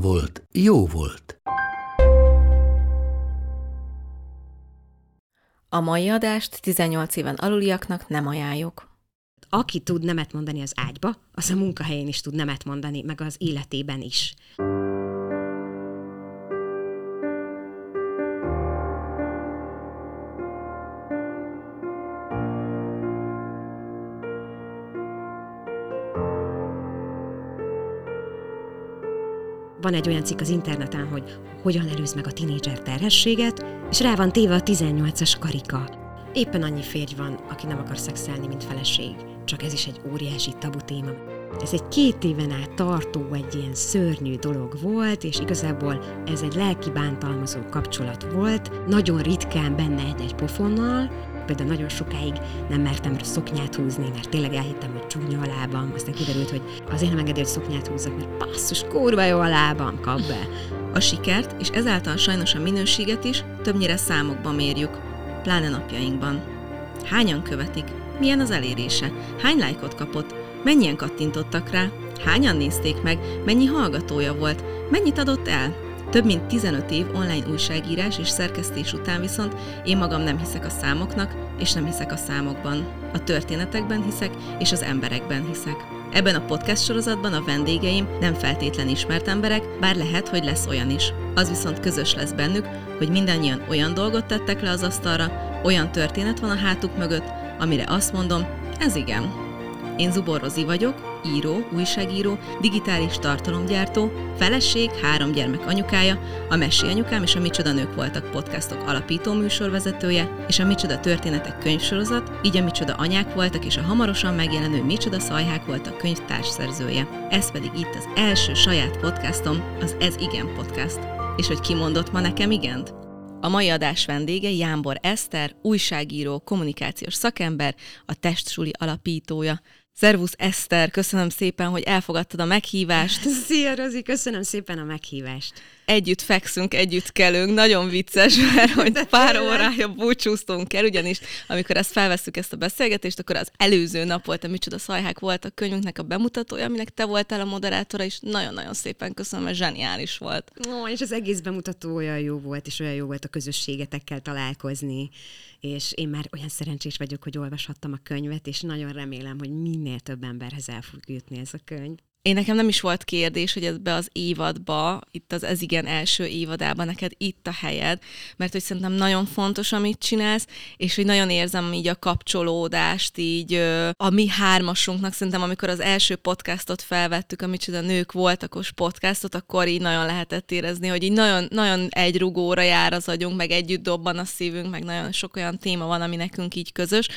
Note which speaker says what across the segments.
Speaker 1: volt, jó volt.
Speaker 2: A mai adást 18 éven aluliaknak nem ajánljuk.
Speaker 3: Aki tud nemet mondani az ágyba, az a munkahelyén is tud nemet mondani, meg az életében is. Van egy olyan cikk az interneten, hogy hogyan előz meg a tinédzser terhességet, és rá van téve a 18-as karika. Éppen annyi férj van, aki nem akar szexelni, mint feleség. Csak ez is egy óriási tabu téma. Ez egy két éven át tartó, egy ilyen szörnyű dolog volt, és igazából ez egy lelki bántalmazó kapcsolat volt. Nagyon ritkán benne egy-egy pofonnal, például nagyon sokáig nem mertem szoknyát húzni, mert tényleg elhittem, hogy csúnya a lábam. Aztán kiderült, hogy azért nem engedi, hogy szoknyát húzzak, mert basszus, kurva jó a lábam, kap be.
Speaker 2: A sikert, és ezáltal sajnos a minőséget is többnyire számokban mérjük, pláne napjainkban. Hányan követik? Milyen az elérése? Hány lájkot kapott? Mennyien kattintottak rá? Hányan nézték meg? Mennyi hallgatója volt? Mennyit adott el? Több mint 15 év online újságírás és szerkesztés után viszont én magam nem hiszek a számoknak, és nem hiszek a számokban. A történetekben hiszek, és az emberekben hiszek. Ebben a podcast sorozatban a vendégeim nem feltétlen ismert emberek, bár lehet, hogy lesz olyan is. Az viszont közös lesz bennük, hogy mindannyian olyan dolgot tettek le az asztalra, olyan történet van a hátuk mögött, amire azt mondom, ez igen. Én Zubor Rozi vagyok, író, újságíró, digitális tartalomgyártó, feleség, három gyermek anyukája, a Messé anyukám és a Micsoda nők voltak podcastok alapító műsorvezetője, és a Micsoda történetek könyvsorozat, így a Micsoda anyák voltak, és a hamarosan megjelenő Micsoda szajhák voltak könyv társszerzője. Ez pedig itt az első saját podcastom, az Ez Igen Podcast. És hogy kimondott ma nekem igent? A mai adás vendége Jánbor Eszter, újságíró, kommunikációs szakember, a Testsuli alapítója. Szervusz Eszter, köszönöm szépen, hogy elfogadtad a meghívást.
Speaker 3: Szia, Rozi, köszönöm szépen a meghívást.
Speaker 2: Együtt fekszünk, együtt kelünk, nagyon vicces, mert hogy pár órája búcsúztunk el, ugyanis amikor ezt felveszük ezt a beszélgetést, akkor az előző nap volt, a Micsoda Szajhák volt a könyvünknek a bemutatója, aminek te voltál a moderátora, és nagyon-nagyon szépen köszönöm, mert zseniális volt.
Speaker 3: Ó, és az egész bemutató olyan jó volt, és olyan jó volt a közösségetekkel találkozni, és én már olyan szerencsés vagyok, hogy olvashattam a könyvet, és nagyon remélem, hogy minél több emberhez el fog jutni ez a könyv.
Speaker 2: Én nekem nem is volt kérdés, hogy ebbe az évadba, itt az Ez igen első évadában neked itt a helyed, mert hogy szerintem nagyon fontos, amit csinálsz, és hogy nagyon érzem így a kapcsolódást így a mi hármasunknak, szerintem amikor az első podcastot felvettük, amit a nők voltakos podcastot, akkor így nagyon lehetett érezni, hogy így nagyon, nagyon egy rugóra jár az agyunk, meg együtt dobban a szívünk, meg nagyon sok olyan téma van, ami nekünk így közös,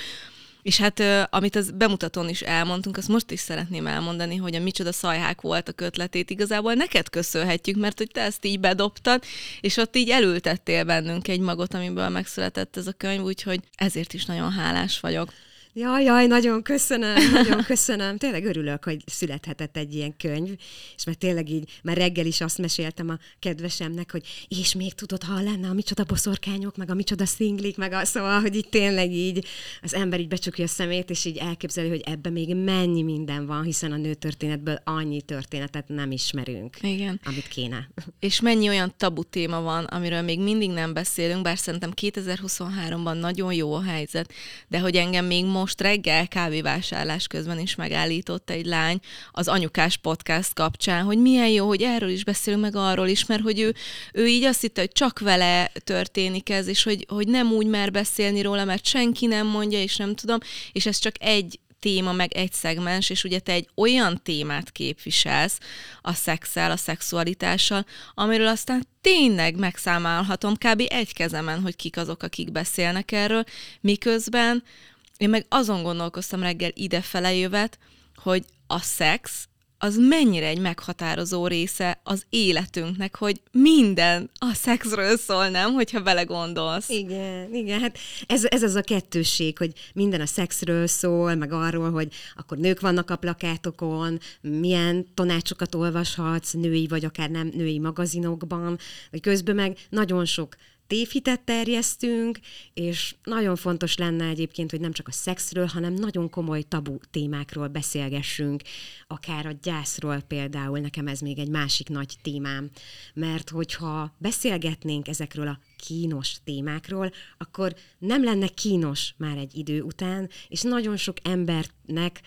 Speaker 2: és hát amit az bemutatón is elmondtunk, azt most is szeretném elmondani, hogy a micsoda szajhák volt a kötletét igazából neked köszönhetjük, mert hogy te ezt így bedobtad, és ott így elültettél bennünk egy magot, amiből megszületett ez a könyv, úgyhogy ezért is nagyon hálás vagyok.
Speaker 3: Jaj, jaj, nagyon köszönöm, nagyon köszönöm. Tényleg örülök, hogy születhetett egy ilyen könyv, és mert tényleg így, már reggel is azt meséltem a kedvesemnek, hogy és még tudod, ha lenne a micsoda boszorkányok, meg a micsoda szinglik, meg a szóval, hogy így tényleg így az ember így becsukja a szemét, és így elképzeli, hogy ebben még mennyi minden van, hiszen a nőtörténetből annyi történetet nem ismerünk,
Speaker 2: Igen.
Speaker 3: amit kéne.
Speaker 2: És mennyi olyan tabu téma van, amiről még mindig nem beszélünk, bár szerintem 2023-ban nagyon jó a helyzet, de hogy engem még most reggel kávévásárlás közben is megállított egy lány az anyukás podcast kapcsán, hogy milyen jó, hogy erről is beszélünk, meg arról is, mert hogy ő, ő így azt hitte, hogy csak vele történik ez, és hogy, hogy nem úgy mer beszélni róla, mert senki nem mondja, és nem tudom, és ez csak egy téma, meg egy szegmens, és ugye te egy olyan témát képviselsz a szexel, a szexualitással, amiről aztán tényleg megszámálhatom kb. egy kezemen, hogy kik azok, akik beszélnek erről, miközben én meg azon gondolkoztam reggel idefele jövet, hogy a szex az mennyire egy meghatározó része az életünknek, hogy minden a szexről szól, nem? Hogyha belegondolsz.
Speaker 3: Igen, igen, hát ez, ez az a kettősség, hogy minden a szexről szól, meg arról, hogy akkor nők vannak a plakátokon, milyen tanácsokat olvashatsz női vagy akár nem női magazinokban, vagy közben meg nagyon sok tévhitet terjesztünk, és nagyon fontos lenne egyébként, hogy nem csak a szexről, hanem nagyon komoly tabu témákról beszélgessünk, akár a gyászról például, nekem ez még egy másik nagy témám, mert hogyha beszélgetnénk ezekről a kínos témákról, akkor nem lenne kínos már egy idő után, és nagyon sok embernek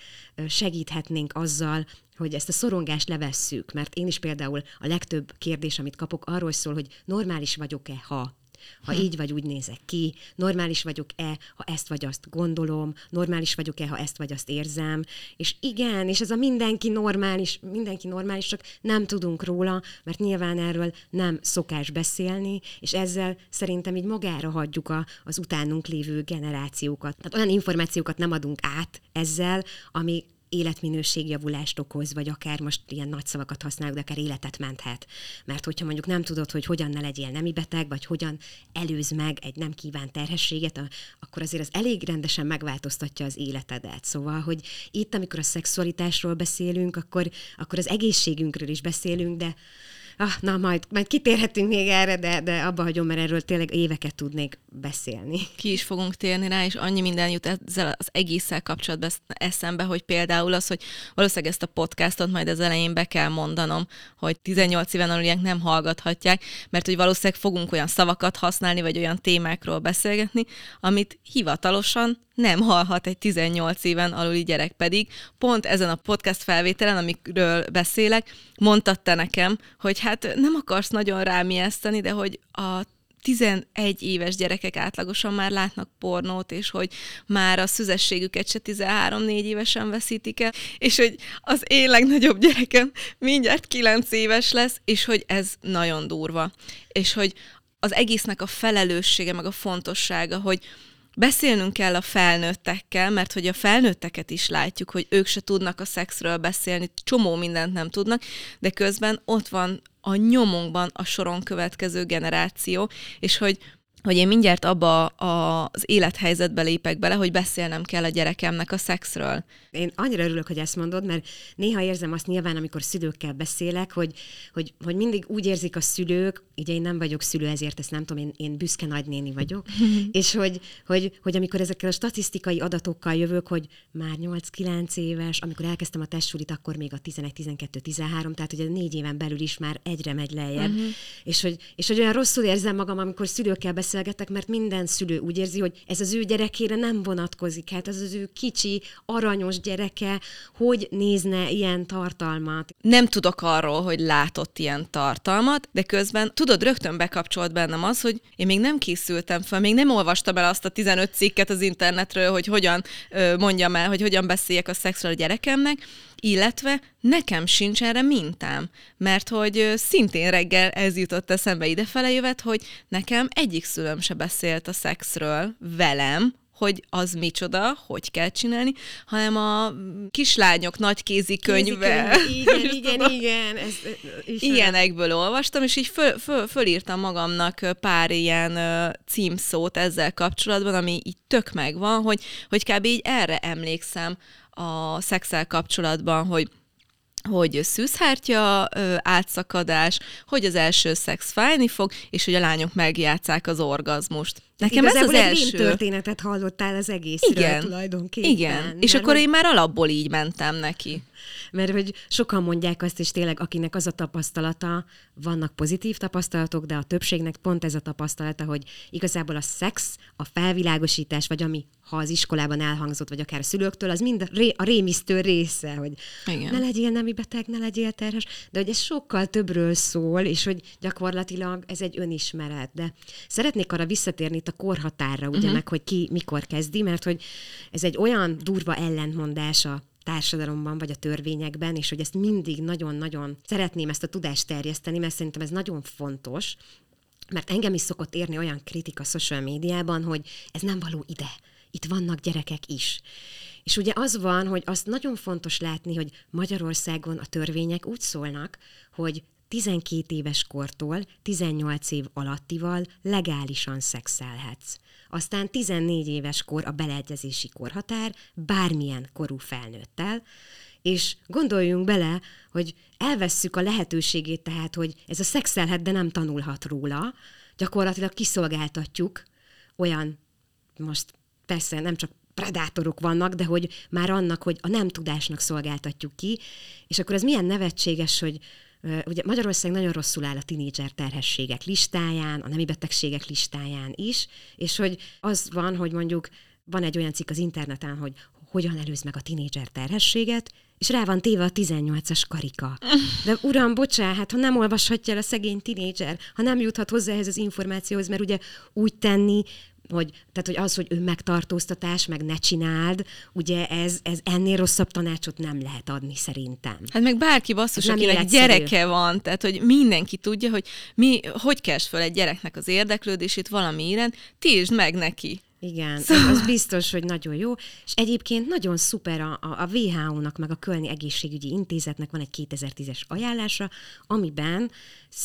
Speaker 3: segíthetnénk azzal, hogy ezt a szorongást levesszük, mert én is például a legtöbb kérdés, amit kapok, arról szól, hogy normális vagyok-e, ha ha így vagy úgy nézek ki, normális vagyok-e, ha ezt vagy azt gondolom, normális vagyok-e, ha ezt vagy azt érzem, és igen, és ez a mindenki normális, mindenki normális, csak nem tudunk róla, mert nyilván erről nem szokás beszélni, és ezzel szerintem így magára hagyjuk a, az utánunk lévő generációkat. Tehát olyan információkat nem adunk át ezzel, ami életminőségjavulást okoz, vagy akár most ilyen nagy szavakat használok, de akár életet menthet. Mert hogyha mondjuk nem tudod, hogy hogyan ne legyél nemi beteg, vagy hogyan előz meg egy nem kívánt terhességet, akkor azért az elég rendesen megváltoztatja az életedet. Szóval, hogy itt, amikor a szexualitásról beszélünk, akkor, akkor az egészségünkről is beszélünk, de ah, na majd, majd kitérhetünk még erre, de, de abba hagyom, mert erről tényleg éveket tudnék beszélni.
Speaker 2: Ki is fogunk térni rá, és annyi minden jut ezzel az egésszel kapcsolatban eszembe, hogy például az, hogy valószínűleg ezt a podcastot majd az elején be kell mondanom, hogy 18 éven aluliek nem hallgathatják, mert hogy valószínűleg fogunk olyan szavakat használni, vagy olyan témákról beszélgetni, amit hivatalosan nem hallhat egy 18 éven aluli gyerek pedig. Pont ezen a podcast felvételen, amikről beszélek, mondtad te nekem, hogy hát nem akarsz nagyon rám ijeszteni, de hogy a 11 éves gyerekek átlagosan már látnak pornót, és hogy már a szüzességüket se 13-4 évesen veszítik el, és hogy az én legnagyobb gyerekem mindjárt 9 éves lesz, és hogy ez nagyon durva. És hogy az egésznek a felelőssége, meg a fontossága, hogy beszélnünk kell a felnőttekkel, mert hogy a felnőtteket is látjuk, hogy ők se tudnak a szexről beszélni, csomó mindent nem tudnak, de közben ott van a nyomunkban a soron következő generáció, és hogy hogy én mindjárt abba az élethelyzetbe lépek bele, hogy beszélnem kell a gyerekemnek a szexről.
Speaker 3: Én annyira örülök, hogy ezt mondod, mert néha érzem azt nyilván, amikor szülőkkel beszélek, hogy, hogy, hogy mindig úgy érzik a szülők, ugye én nem vagyok szülő, ezért ezt nem tudom, én, én büszke nagynéni vagyok, és hogy, hogy, hogy amikor ezekkel a statisztikai adatokkal jövök, hogy már 8-9 éves, amikor elkezdtem a testsulit, akkor még a 11-12-13, tehát ugye négy éven belül is már egyre megy lejjebb, uh-huh. és, hogy, és hogy olyan rosszul érzem magam, amikor szülőkkel beszélek, beszélgetek, mert minden szülő úgy érzi, hogy ez az ő gyerekére nem vonatkozik. Hát ez az ő kicsi, aranyos gyereke, hogy nézne ilyen tartalmat.
Speaker 2: Nem tudok arról, hogy látott ilyen tartalmat, de közben tudod, rögtön bekapcsolt bennem az, hogy én még nem készültem fel, még nem olvastam el azt a 15 cikket az internetről, hogy hogyan mondjam el, hogy hogyan beszéljek a szexről a gyerekemnek, illetve nekem sincs erre mintám, mert hogy szintén reggel ez jutott eszembe idefele jövet, hogy nekem egyik szülőm se beszélt a szexről velem, hogy az micsoda, hogy kell csinálni, hanem a kislányok nagy kézikönyve.
Speaker 3: Igen, igen, igen. Ez,
Speaker 2: Ilyenekből olvastam, és így föl, föl, fölírtam magamnak pár ilyen címszót ezzel kapcsolatban, ami így tök megvan, hogy, hogy kb. így erre emlékszem a szexel kapcsolatban, hogy hogy szűzhártya átszakadás, hogy az első szex fájni fog, és hogy a lányok megjátszák az orgazmust.
Speaker 3: Nekem ez az első... történetet hallottál az egészről
Speaker 2: igen,
Speaker 3: tulajdonképpen.
Speaker 2: Igen, és akkor hogy... én már alapból így mentem neki.
Speaker 3: Mert hogy sokan mondják azt, és tényleg akinek az a tapasztalata, vannak pozitív tapasztalatok, de a többségnek pont ez a tapasztalata, hogy igazából a szex, a felvilágosítás, vagy ami ha az iskolában elhangzott, vagy akár a szülőktől, az mind a, ré, a rémisztő része, hogy Igen. ne legyél nemi beteg, ne legyél terhes, de hogy ez sokkal többről szól, és hogy gyakorlatilag ez egy önismeret. De szeretnék arra visszatérni itt a korhatárra, ugye, uh-huh. meg hogy ki mikor kezdi, mert hogy ez egy olyan durva ellentmondás a társadalomban, vagy a törvényekben, és hogy ezt mindig nagyon-nagyon szeretném ezt a tudást terjeszteni, mert szerintem ez nagyon fontos, mert engem is szokott érni olyan kritika social médiában, hogy ez nem való ide, itt vannak gyerekek is. És ugye az van, hogy azt nagyon fontos látni, hogy Magyarországon a törvények úgy szólnak, hogy 12 éves kortól 18 év alattival legálisan szexelhetsz. Aztán 14 éves kor a beleegyezési korhatár bármilyen korú felnőttel, és gondoljunk bele, hogy elvesszük a lehetőségét tehát, hogy ez a szexelhet, de nem tanulhat róla, gyakorlatilag kiszolgáltatjuk olyan, most persze nem csak predátorok vannak, de hogy már annak, hogy a nem tudásnak szolgáltatjuk ki, és akkor ez milyen nevetséges, hogy Ugye Magyarország nagyon rosszul áll a tinédzser terhességek listáján, a nemi betegségek listáján is, és hogy az van, hogy mondjuk van egy olyan cikk az interneten, hogy hogyan előz meg a tinédzser terhességet, és rá van téve a 18-as karika. De uram, bocsá, hát ha nem olvashatja el a szegény tinédzser, ha nem juthat hozzá ehhez az információhoz, mert ugye úgy tenni, hogy, tehát, hogy az, hogy ő megtartóztatás, meg ne csináld, ugye ez, ez ennél rosszabb tanácsot nem lehet adni szerintem.
Speaker 4: Hát meg bárki basszus, akinek életszerű. gyereke van, tehát hogy mindenki tudja, hogy mi, hogy kes föl egy gyereknek az érdeklődését valami iránt, tiltsd meg neki.
Speaker 3: Igen, szóval... az biztos, hogy nagyon jó. És egyébként nagyon szuper a, a WHO-nak, meg a Kölni Egészségügyi Intézetnek van egy 2010-es ajánlása, amiben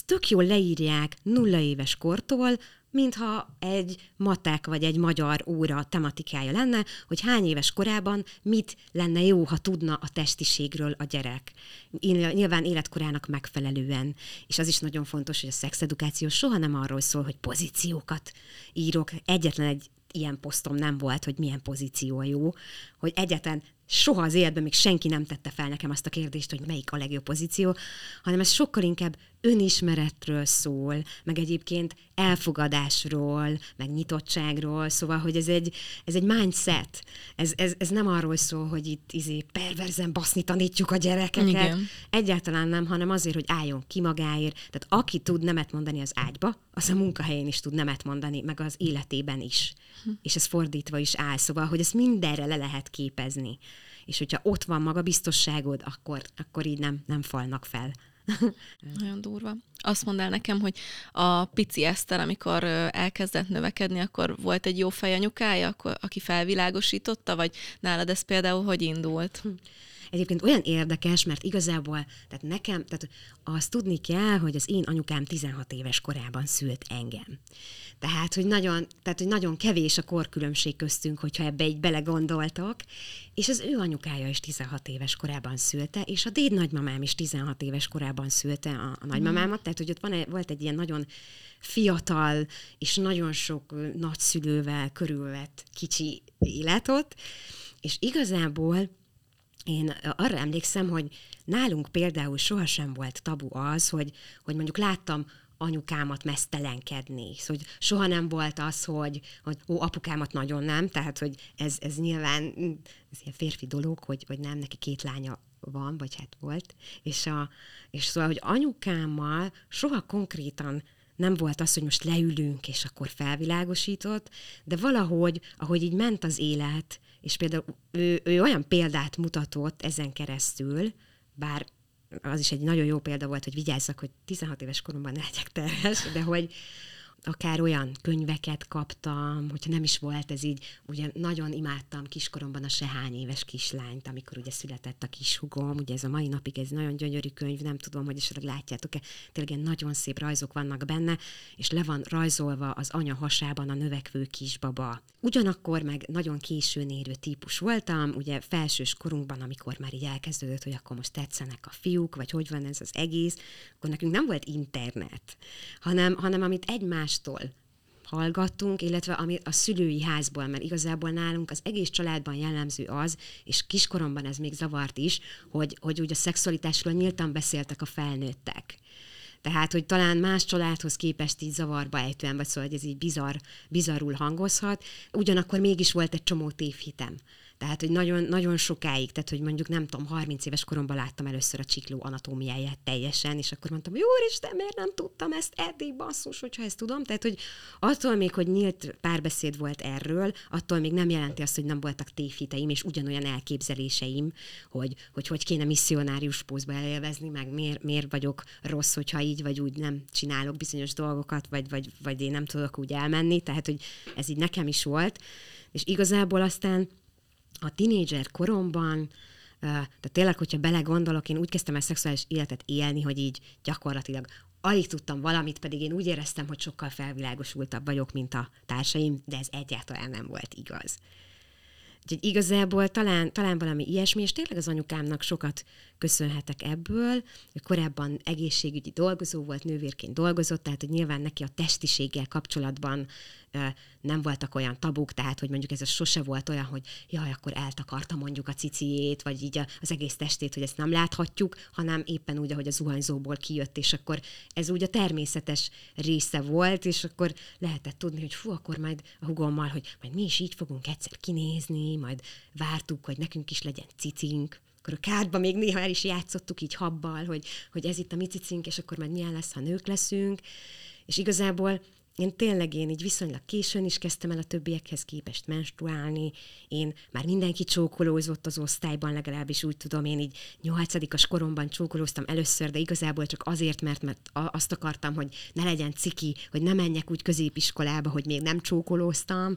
Speaker 3: tök jól leírják nulla éves kortól, mintha egy matek vagy egy magyar óra tematikája lenne, hogy hány éves korában mit lenne jó, ha tudna a testiségről a gyerek. Nyilván életkorának megfelelően. És az is nagyon fontos, hogy a szexedukáció soha nem arról szól, hogy pozíciókat írok. Egyetlen egy ilyen posztom nem volt, hogy milyen pozíció jó, hogy egyetlen soha az életben még senki nem tette fel nekem azt a kérdést, hogy melyik a legjobb pozíció, hanem ez sokkal inkább önismeretről szól, meg egyébként elfogadásról, meg nyitottságról, szóval, hogy ez egy, ez egy mindset. Ez, ez, ez nem arról szól, hogy itt izé perverzen baszni tanítjuk a gyerekeket. Igen. Egyáltalán nem, hanem azért, hogy álljon ki magáért. Tehát aki tud nemet mondani az ágyba, az a munkahelyén is tud nemet mondani, meg az életében is. Hm. És ez fordítva is áll, szóval, hogy ezt mindenre le lehet képezni. És hogyha ott van magabiztosságod, akkor, akkor így nem, nem falnak fel.
Speaker 4: Nagyon durva. Azt mondd el nekem, hogy a pici Eszter, amikor elkezdett növekedni, akkor volt egy jó fejanyukája, aki felvilágosította, vagy nálad ez például hogy indult?
Speaker 3: Egyébként olyan érdekes, mert igazából, tehát nekem, tehát azt tudni kell, hogy az én anyukám 16 éves korában szült engem. Tehát, hogy nagyon, tehát, hogy nagyon kevés a korkülönbség köztünk, hogyha ebbe így belegondoltak, és az ő anyukája is 16 éves korában szülte, és a déd nagymamám is 16 éves korában szülte a, a nagymamámat, tehát, hogy ott van, volt egy ilyen nagyon fiatal és nagyon sok nagyszülővel körülvett kicsi életot, és igazából én arra emlékszem, hogy nálunk például sohasem volt tabu az, hogy, hogy mondjuk láttam anyukámat mesztelenkedni. Szóval hogy soha nem volt az, hogy, hogy ó, apukámat nagyon nem, tehát hogy ez, ez nyilván ez ilyen férfi dolog, hogy, hogy nem, neki két lánya van, vagy hát volt, és, a, és szóval, hogy anyukámmal soha konkrétan nem volt az, hogy most leülünk, és akkor felvilágosított, de valahogy, ahogy így ment az élet, és például ő, ő olyan példát mutatott ezen keresztül, bár az is egy nagyon jó példa volt, hogy vigyázzak, hogy 16 éves koromban ne legyek terhes, de hogy, akár olyan könyveket kaptam, hogyha nem is volt ez így, ugye nagyon imádtam kiskoromban a Sehány éves kislányt, amikor ugye született a kishugom, ugye ez a mai napig ez nagyon gyönyörű könyv, nem tudom, hogy esetleg látjátok-e, tényleg nagyon szép rajzok vannak benne, és le van rajzolva az anya hasában a növekvő kisbaba. Ugyanakkor meg nagyon későn érő típus voltam, ugye felsős korunkban, amikor már így elkezdődött, hogy akkor most tetszenek a fiúk, vagy hogy van ez az egész, akkor nekünk nem volt internet, hanem, hanem amit egymás egymástól hallgattunk, illetve ami a szülői házból, mert igazából nálunk az egész családban jellemző az, és kiskoromban ez még zavart is, hogy, hogy úgy a szexualitásról nyíltan beszéltek a felnőttek. Tehát, hogy talán más családhoz képest így zavarba ejtően, vagy szóval, hogy ez így bizarr, bizarrul hangozhat, ugyanakkor mégis volt egy csomó tévhitem. Tehát, hogy nagyon, nagyon sokáig, tehát, hogy mondjuk nem tudom, 30 éves koromban láttam először a csikló anatómiáját teljesen, és akkor mondtam, jó Isten, miért nem tudtam ezt eddig, basszus, hogyha ezt tudom. Tehát, hogy attól még, hogy nyílt párbeszéd volt erről, attól még nem jelenti azt, hogy nem voltak tévhiteim, és ugyanolyan elképzeléseim, hogy hogy, hogy kéne misszionárius pózba elélvezni, meg miért, miért vagyok rossz, hogyha így vagy úgy nem csinálok bizonyos dolgokat, vagy, vagy, vagy én nem tudok úgy elmenni. Tehát, hogy ez így nekem is volt. És igazából aztán a tinédzser koromban, tehát tényleg, hogyha belegondolok, én úgy kezdtem el szexuális életet élni, hogy így gyakorlatilag alig tudtam valamit, pedig én úgy éreztem, hogy sokkal felvilágosultabb vagyok, mint a társaim, de ez egyáltalán nem volt igaz. Úgyhogy igazából talán, talán valami ilyesmi, és tényleg az anyukámnak sokat köszönhetek ebből. Ő korábban egészségügyi dolgozó volt, nővérként dolgozott, tehát hogy nyilván neki a testiséggel kapcsolatban nem voltak olyan tabuk, tehát hogy mondjuk ez a sose volt olyan, hogy jaj, akkor eltakarta mondjuk a ciciét, vagy így az egész testét, hogy ezt nem láthatjuk, hanem éppen úgy, ahogy a zuhanyzóból kijött, és akkor ez úgy a természetes része volt, és akkor lehetett tudni, hogy fú, akkor majd a hugommal, hogy majd mi is így fogunk egyszer kinézni, majd vártuk, hogy nekünk is legyen cicink, akkor a kártban még néha el is játszottuk így habbal, hogy, hogy ez itt a mi cicink, és akkor majd milyen lesz, ha nők leszünk. És igazából én tényleg én így viszonylag későn is kezdtem el a többiekhez képest menstruálni, én már mindenki csókolózott az osztályban, legalábbis úgy tudom, én így nyolcadikas koromban csókolóztam először, de igazából csak azért, mert, mert azt akartam, hogy ne legyen ciki, hogy ne menjek úgy középiskolába, hogy még nem csókolóztam,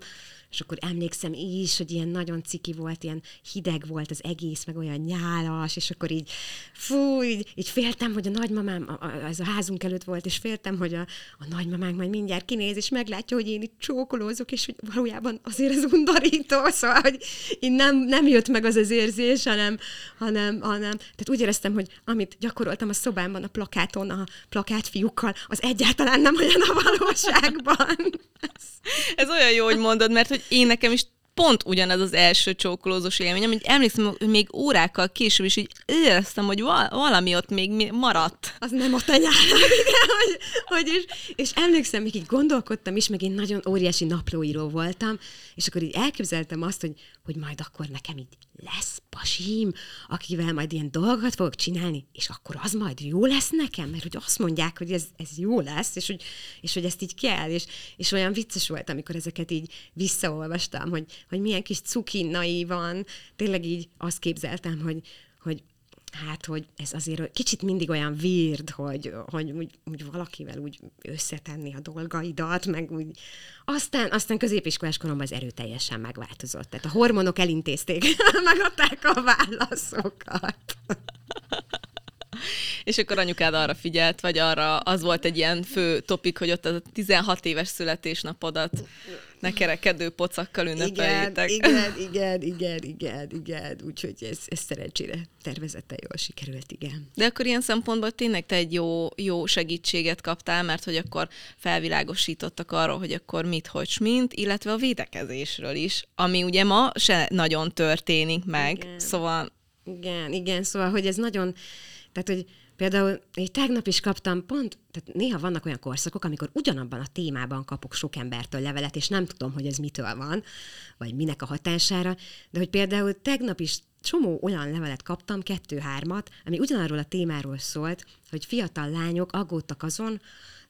Speaker 3: és akkor emlékszem is, hogy ilyen nagyon ciki volt, ilyen hideg volt az egész, meg olyan nyálas, és akkor így, fú, így, így féltem, hogy a nagymamám, a, a, ez a házunk előtt volt, és féltem, hogy a, a nagymamánk majd mindjárt kinéz, és meglátja, hogy én itt csókolózok, és hogy valójában azért ez undorító, szóval, hogy én nem, nem jött meg az az érzés, hanem, hanem, hanem, tehát úgy éreztem, hogy amit gyakoroltam a szobámban, a plakáton, a plakátfiúkkal, az egyáltalán nem olyan a valóságban.
Speaker 4: ez, ez olyan jó, hogy mondod, mert hogy én nekem is pont ugyanez az első csókolózós élményem, hogy emlékszem, hogy még órákkal később is így éreztem, hogy valami ott még maradt.
Speaker 3: Az nem a tenyár, hogy, hogy és, és emlékszem, még így gondolkodtam is, meg én nagyon óriási naplóíró voltam, és akkor így elképzeltem azt, hogy, hogy majd akkor nekem így lesz pasim, akivel majd ilyen dolgokat fogok csinálni, és akkor az majd jó lesz nekem, mert hogy azt mondják, hogy ez, ez jó lesz, és hogy, és hogy ezt így kell, és, és olyan vicces volt, amikor ezeket így visszaolvastam, hogy, hogy milyen kis cukinnai van, tényleg így azt képzeltem, hogy, hogy hát, hogy ez azért kicsit mindig olyan weird, hogy, hogy úgy, úgy valakivel úgy összetenni a dolgaidat, meg úgy. Aztán, aztán középiskolás koromban az erőteljesen megváltozott. Tehát a hormonok elintézték, megadták a válaszokat.
Speaker 4: És akkor anyukád arra figyelt, vagy arra az volt egy ilyen fő topik, hogy ott a 16 éves születésnapodat ne kerekedő pocakkal ünnepeljétek.
Speaker 3: Igen, igen, igen, igen, igen. Úgyhogy ez, ez szerencsére tervezete jól sikerült, igen.
Speaker 4: De akkor ilyen szempontból tényleg te egy jó, jó segítséget kaptál, mert hogy akkor felvilágosítottak arról, hogy akkor mit, hogy mint, illetve a védekezésről is, ami ugye ma se nagyon történik meg, igen. szóval...
Speaker 3: Igen, igen, szóval, hogy ez nagyon, tehát, hogy Például én tegnap is kaptam pont, tehát néha vannak olyan korszakok, amikor ugyanabban a témában kapok sok embertől levelet, és nem tudom, hogy ez mitől van, vagy minek a hatására, de hogy például tegnap is csomó olyan levelet kaptam, kettő-hármat, ami ugyanarról a témáról szólt, hogy fiatal lányok aggódtak azon,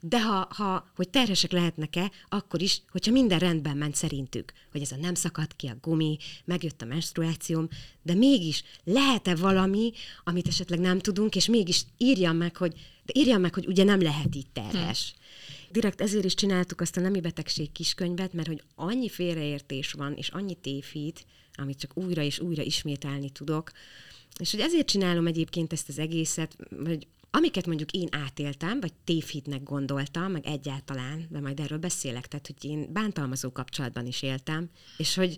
Speaker 3: de ha, ha hogy terhesek lehetnek-e, akkor is, hogyha minden rendben ment szerintük, hogy ez a nem szakadt ki a gumi, megjött a menstruációm, de mégis lehet-e valami, amit esetleg nem tudunk, és mégis írjam meg, hogy, de írjam meg, hogy ugye nem lehet így terhes. Direkt ezért is csináltuk azt a nemi betegség kiskönyvet, mert hogy annyi félreértés van, és annyi tévhit, amit csak újra és újra ismételni tudok, és hogy ezért csinálom egyébként ezt az egészet, hogy amiket mondjuk én átéltem, vagy tévhitnek gondoltam, meg egyáltalán, de majd erről beszélek, tehát hogy én bántalmazó kapcsolatban is éltem, és hogy,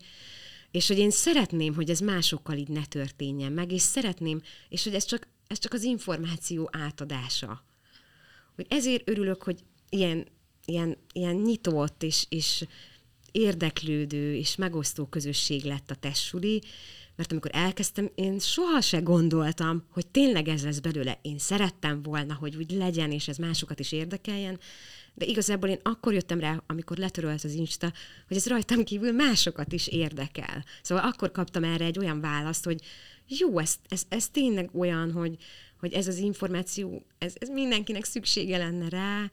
Speaker 3: és hogy én szeretném, hogy ez másokkal így ne történjen meg, és szeretném, és hogy ez csak, ez csak az információ átadása. Hogy ezért örülök, hogy ilyen, ilyen, ilyen nyitott és, és érdeklődő és megosztó közösség lett a tessuli, mert amikor elkezdtem, én soha se gondoltam, hogy tényleg ez lesz belőle. Én szerettem volna, hogy úgy legyen, és ez másokat is érdekeljen, de igazából én akkor jöttem rá, amikor letörölt az Insta, hogy ez rajtam kívül másokat is érdekel. Szóval akkor kaptam erre egy olyan választ, hogy jó, ez, ez, ez tényleg olyan, hogy, hogy ez az információ, ez, ez mindenkinek szüksége lenne rá,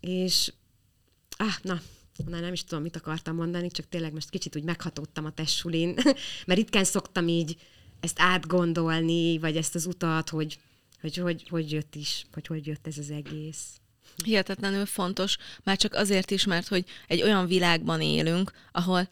Speaker 3: és ah, na, Na, nem is tudom, mit akartam mondani, csak tényleg most kicsit úgy meghatódtam a tessulin, mert ritkán szoktam így ezt átgondolni, vagy ezt az utat, hogy hogy, hogy, hogy jött is, vagy hogy jött ez az egész.
Speaker 4: Hihetetlenül fontos, már csak azért is, mert hogy egy olyan világban élünk, ahol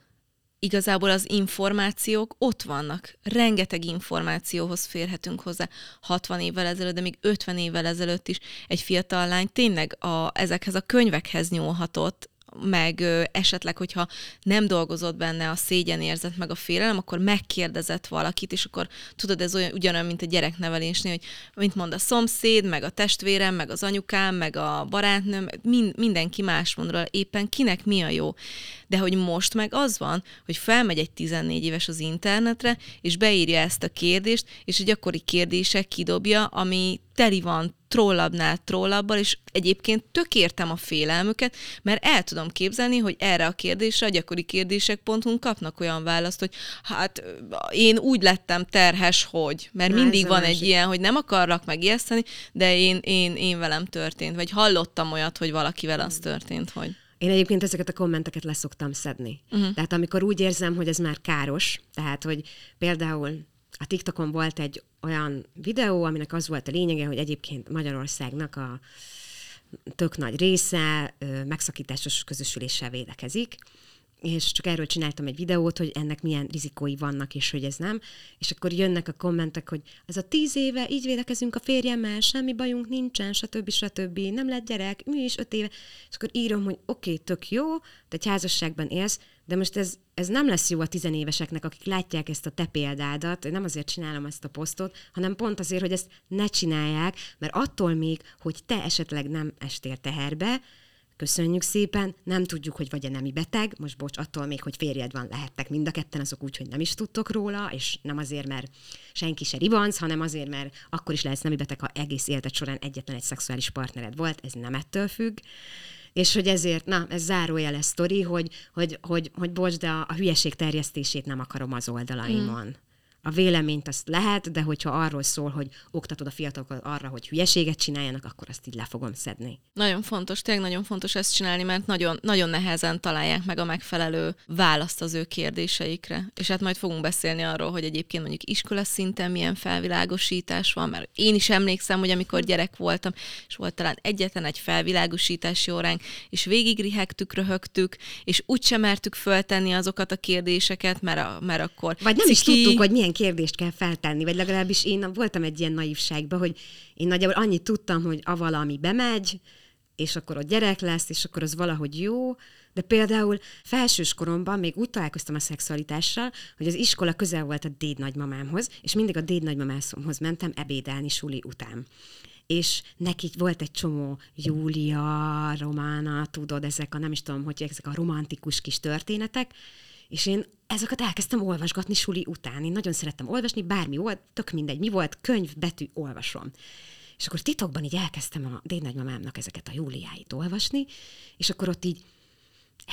Speaker 2: igazából az információk ott vannak. Rengeteg információhoz férhetünk hozzá. 60 évvel ezelőtt, de még 50 évvel ezelőtt is egy fiatal lány tényleg a, ezekhez a könyvekhez nyúlhatott, meg ö, esetleg, hogyha nem dolgozott benne a szégyenérzet, meg a félelem, akkor megkérdezett valakit, és akkor tudod, ez olyan, ugyanolyan, mint a gyereknevelésnél, hogy mint mond a szomszéd, meg a testvérem, meg az anyukám, meg a barátnőm, mind, mindenki más mond róla, éppen kinek mi a jó. De hogy most meg az van, hogy felmegy egy 14 éves az internetre, és beírja ezt a kérdést, és a gyakori kérdések kidobja, ami teli van trollabbnál trollabbal, és egyébként tök értem a félelmüket, mert el tudom képzelni, hogy erre a kérdésre a gyakori kérdések.hu kapnak olyan választ, hogy hát én úgy lettem terhes, hogy, mert
Speaker 3: Na,
Speaker 2: mindig van egy ilyen, hogy nem akarlak megijeszteni, de én, én, én velem történt, vagy hallottam olyat, hogy valakivel az történt, hogy
Speaker 3: Én egyébként ezeket a kommenteket leszoktam szedni. Uh-huh. Tehát amikor úgy érzem, hogy ez már káros, tehát hogy például a TikTokon volt egy olyan videó, aminek az volt a lényege, hogy egyébként Magyarországnak a tök nagy része megszakításos közösüléssel védekezik, és csak erről csináltam egy videót, hogy ennek milyen rizikói vannak, és hogy ez nem. És akkor jönnek a kommentek, hogy ez a tíz éve így védekezünk a férjemmel, semmi bajunk nincsen, stb. stb. Nem lett gyerek, mi is öt éve. És akkor írom, hogy oké, okay, tök jó, te egy házasságban élsz, de most ez, ez nem lesz jó a tizenéveseknek, akik látják ezt a te példádat, nem azért csinálom ezt a posztot, hanem pont azért, hogy ezt ne csinálják, mert attól még, hogy te esetleg nem estél teherbe, Köszönjük szépen, nem tudjuk, hogy vagy-e nemi beteg, most bocs, attól még, hogy férjed van, lehettek mind a ketten azok úgy, hogy nem is tudtok róla, és nem azért, mert senki se ribanc, hanem azért, mert akkor is lehetsz nemi beteg, ha egész életed során egyetlen egy szexuális partnered volt, ez nem ettől függ. És hogy ezért, na, ez zárójeles sztori, hogy, hogy, hogy, hogy bocs, de a, a hülyeség terjesztését nem akarom az oldalaimon. Mm. A véleményt azt lehet, de hogyha arról szól, hogy oktatod a fiatalokat arra, hogy hülyeséget csináljanak, akkor azt így le fogom szedni.
Speaker 2: Nagyon fontos, tényleg nagyon fontos ezt csinálni, mert nagyon, nagyon nehezen találják meg a megfelelő választ az ő kérdéseikre. És hát majd fogunk beszélni arról, hogy egyébként mondjuk iskola szinten milyen felvilágosítás van, mert én is emlékszem, hogy amikor gyerek voltam, és volt talán egyetlen egy felvilágosítási óránk, és végig rihegtük, röhögtük, és úgysem mertük föltenni azokat a kérdéseket, mert, a, mert akkor
Speaker 3: Vagy nem is
Speaker 2: ciki-
Speaker 3: tudtuk, hogy milyen kérdést kell feltenni, vagy legalábbis én voltam egy ilyen naivságban, hogy én nagyjából annyit tudtam, hogy a valami bemegy, és akkor ott gyerek lesz, és akkor az valahogy jó, de például felsős koromban még úgy találkoztam a szexualitással, hogy az iskola közel volt a déd nagymamámhoz, és mindig a déd nagymamámhoz mentem ebédelni suli után. És neki volt egy csomó Júlia, Romána, tudod, ezek a nem is tudom, hogy ezek a romantikus kis történetek, és én ezeket elkezdtem olvasgatni suli után. Én nagyon szerettem olvasni, bármi volt, tök mindegy, mi volt, könyv, betű, olvasom. És akkor titokban így elkezdtem a dédnagymamámnak ezeket a Júliáit olvasni, és akkor ott így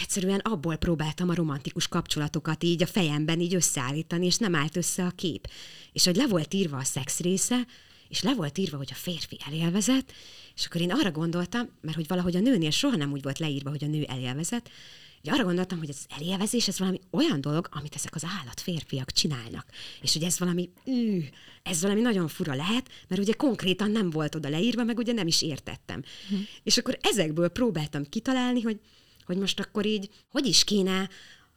Speaker 3: egyszerűen abból próbáltam a romantikus kapcsolatokat így a fejemben így összeállítani, és nem állt össze a kép. És hogy le volt írva a szex része, és le volt írva, hogy a férfi elélvezett, és akkor én arra gondoltam, mert hogy valahogy a nőnél soha nem úgy volt leírva, hogy a nő elélvezett, hogy arra gondoltam, hogy ez elélvezés, ez valami olyan dolog, amit ezek az állat férfiak csinálnak. És hogy ez valami, ű, ez valami nagyon fura lehet, mert ugye konkrétan nem volt oda leírva, meg ugye nem is értettem. Hm. És akkor ezekből próbáltam kitalálni, hogy, hogy most akkor így, hogy is kéne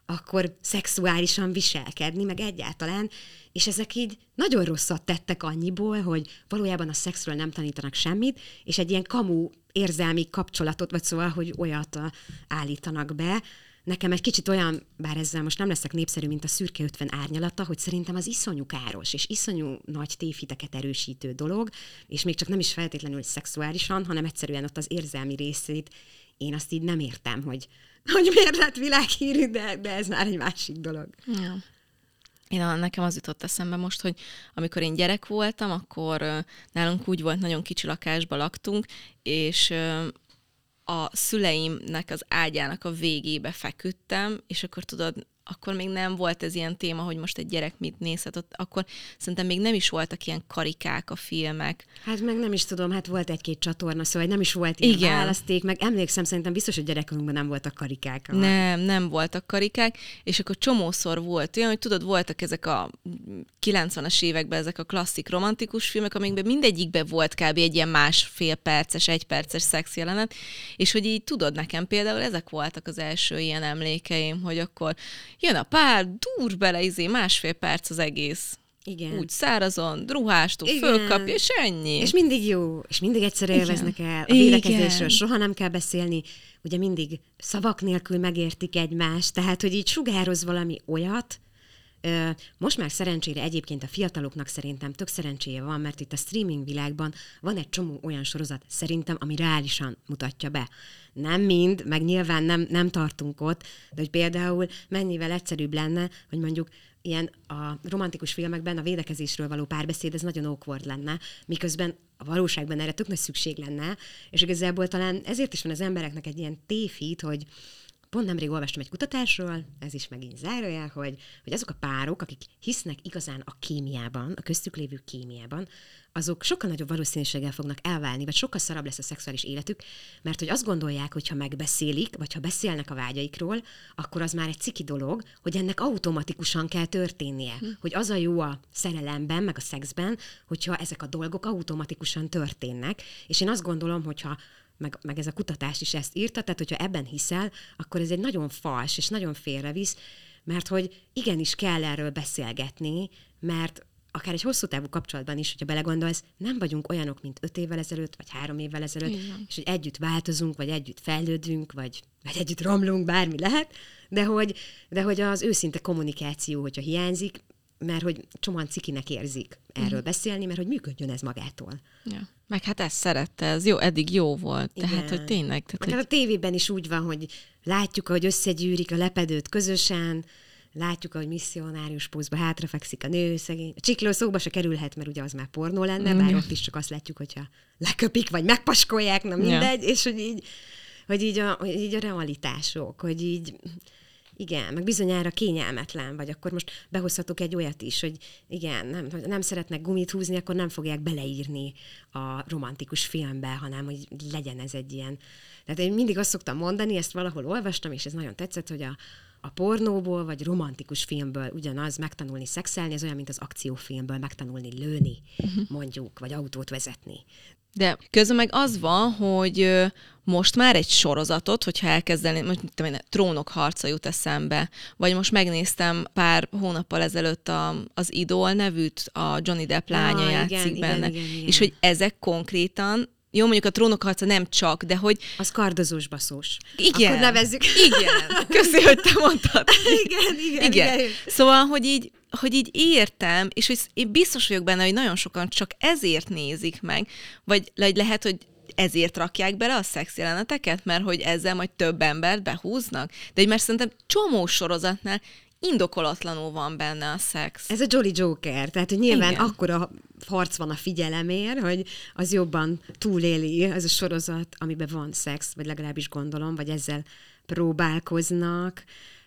Speaker 3: akkor szexuálisan viselkedni, meg egyáltalán, és ezek így nagyon rosszat tettek annyiból, hogy valójában a szexről nem tanítanak semmit, és egy ilyen kamu érzelmi kapcsolatot, vagy szóval, hogy olyat állítanak be. Nekem egy kicsit olyan, bár ezzel most nem leszek népszerű, mint a szürke 50 árnyalata, hogy szerintem az iszonyú káros, és iszonyú nagy tévhiteket erősítő dolog, és még csak nem is feltétlenül szexuálisan, hanem egyszerűen ott az érzelmi részét én azt így nem értem, hogy, hogy miért lett világhírű, de, de ez már egy másik dolog.
Speaker 2: Ja. Én a, nekem az jutott eszembe most, hogy amikor én gyerek voltam, akkor nálunk úgy volt, nagyon kicsi lakásba laktunk, és a szüleimnek az ágyának a végébe feküdtem, és akkor tudod, akkor még nem volt ez ilyen téma, hogy most egy gyerek mit nézhet ott, akkor szerintem még nem is voltak ilyen karikák a filmek.
Speaker 3: Hát meg nem is tudom, hát volt egy-két csatorna, szóval nem is volt ilyen
Speaker 2: Igen.
Speaker 3: választék, meg emlékszem, szerintem biztos, hogy gyerekkorunkban nem voltak karikák.
Speaker 2: Nem, nem voltak karikák, és akkor csomószor volt olyan, hogy tudod, voltak ezek a 90-es években ezek a klasszik romantikus filmek, amikben mindegyikben volt kb. egy ilyen másfél perces, egy perces szex jelenet, és hogy így tudod, nekem például ezek voltak az első ilyen emlékeim, hogy akkor jön a pár, dur bele, izé, másfél perc az egész.
Speaker 3: Igen.
Speaker 2: Úgy szárazon, ruhástul,
Speaker 3: Igen.
Speaker 2: fölkapja, és ennyi.
Speaker 3: És mindig jó, és mindig egyszer élveznek el. A védekezésről soha nem kell beszélni, ugye mindig szavak nélkül megértik egymást, tehát, hogy így sugároz valami olyat, Most már szerencsére egyébként a fiataloknak szerintem tök szerencséje van, mert itt a streaming világban van egy csomó olyan sorozat szerintem, ami reálisan mutatja be. Nem mind, meg nyilván nem, nem tartunk ott, de hogy például mennyivel egyszerűbb lenne, hogy mondjuk ilyen a romantikus filmekben a védekezésről való párbeszéd, ez nagyon awkward lenne, miközben a valóságban erre tök nagy szükség lenne, és igazából talán ezért is van az embereknek egy ilyen tévhit, hogy Pont nemrég olvastam egy kutatásról, ez is megint zárójel, hogy, hogy azok a párok, akik hisznek igazán a kémiában, a köztük lévő kémiában, azok sokkal nagyobb valószínűséggel fognak elválni, vagy sokkal szarabb lesz a szexuális életük, mert hogy azt gondolják, hogy ha megbeszélik, vagy ha beszélnek a vágyaikról, akkor az már egy ciki dolog, hogy ennek automatikusan kell történnie. Hm. Hogy az a jó a szerelemben, meg a szexben, hogyha ezek a dolgok automatikusan történnek. És én azt gondolom, hogyha meg, meg ez a kutatás is ezt írta, tehát hogyha ebben hiszel, akkor ez egy nagyon fals és nagyon félrevisz, mert hogy igenis kell erről beszélgetni, mert akár egy hosszú távú kapcsolatban is, hogyha belegondolsz, nem vagyunk olyanok, mint öt évvel ezelőtt, vagy három évvel ezelőtt, Igen. és hogy együtt változunk, vagy együtt fejlődünk, vagy, vagy együtt romlunk, bármi lehet, de hogy, de hogy az őszinte kommunikáció, hogyha hiányzik, mert hogy csomóan cikinek érzik erről mm. beszélni, mert hogy működjön ez magától.
Speaker 2: Ja. Meg hát ezt szerette, ez jó, eddig jó volt. Igen. Tehát, hogy tényleg. Tehát,
Speaker 3: Meg
Speaker 2: hogy...
Speaker 3: hát a tévében is úgy van, hogy látjuk, hogy összegyűrik a lepedőt közösen, látjuk, hogy misszionárius pózba hátrafekszik a nő, szegény. A csikló szóba se kerülhet, mert ugye az már pornó lenne, bár ott is csak azt látjuk, hogyha leköpik, vagy megpaskolják, na mindegy, ja. és hogy így, hogy így a, hogy így a realitások, hogy így igen, meg bizonyára kényelmetlen, vagy akkor most behozhatok egy olyat is, hogy igen, nem, hogy nem szeretnek gumit húzni, akkor nem fogják beleírni a romantikus filmbe, hanem hogy legyen ez egy ilyen. Tehát én mindig azt szoktam mondani, ezt valahol olvastam, és ez nagyon tetszett, hogy a, a pornóból vagy romantikus filmből ugyanaz megtanulni szexelni, ez olyan, mint az akciófilmből megtanulni lőni, uh-huh. mondjuk, vagy autót vezetni.
Speaker 2: De közben meg az van, hogy most már egy sorozatot, hogyha elkezdeni, most mit tudom én, Trónok harca jut eszembe, vagy most megnéztem pár hónappal ezelőtt a, az Idol nevűt, a Johnny Depp lánya ah, játszik igen, benne, igen, igen, igen. és hogy ezek konkrétan jó, mondjuk a trónok harca nem csak, de hogy...
Speaker 3: Az kardozós baszós.
Speaker 2: Igen.
Speaker 3: Akkor nevezzük.
Speaker 2: Igen. Köszi, hogy te mondtad.
Speaker 3: igen, igen, igen, igen.
Speaker 2: Szóval, hogy így, hogy így értem, és hogy én biztos vagyok benne, hogy nagyon sokan csak ezért nézik meg, vagy lehet, hogy ezért rakják bele a szex jeleneteket, mert hogy ezzel majd több embert behúznak. De egy mert szerintem csomó sorozatnál indokolatlanul van benne a szex.
Speaker 3: Ez a Jolly Joker, tehát hogy nyilván Igen. akkora harc van a figyelemért, hogy az jobban túléli az a sorozat, amiben van szex, vagy legalábbis gondolom, vagy ezzel próbálkoznak.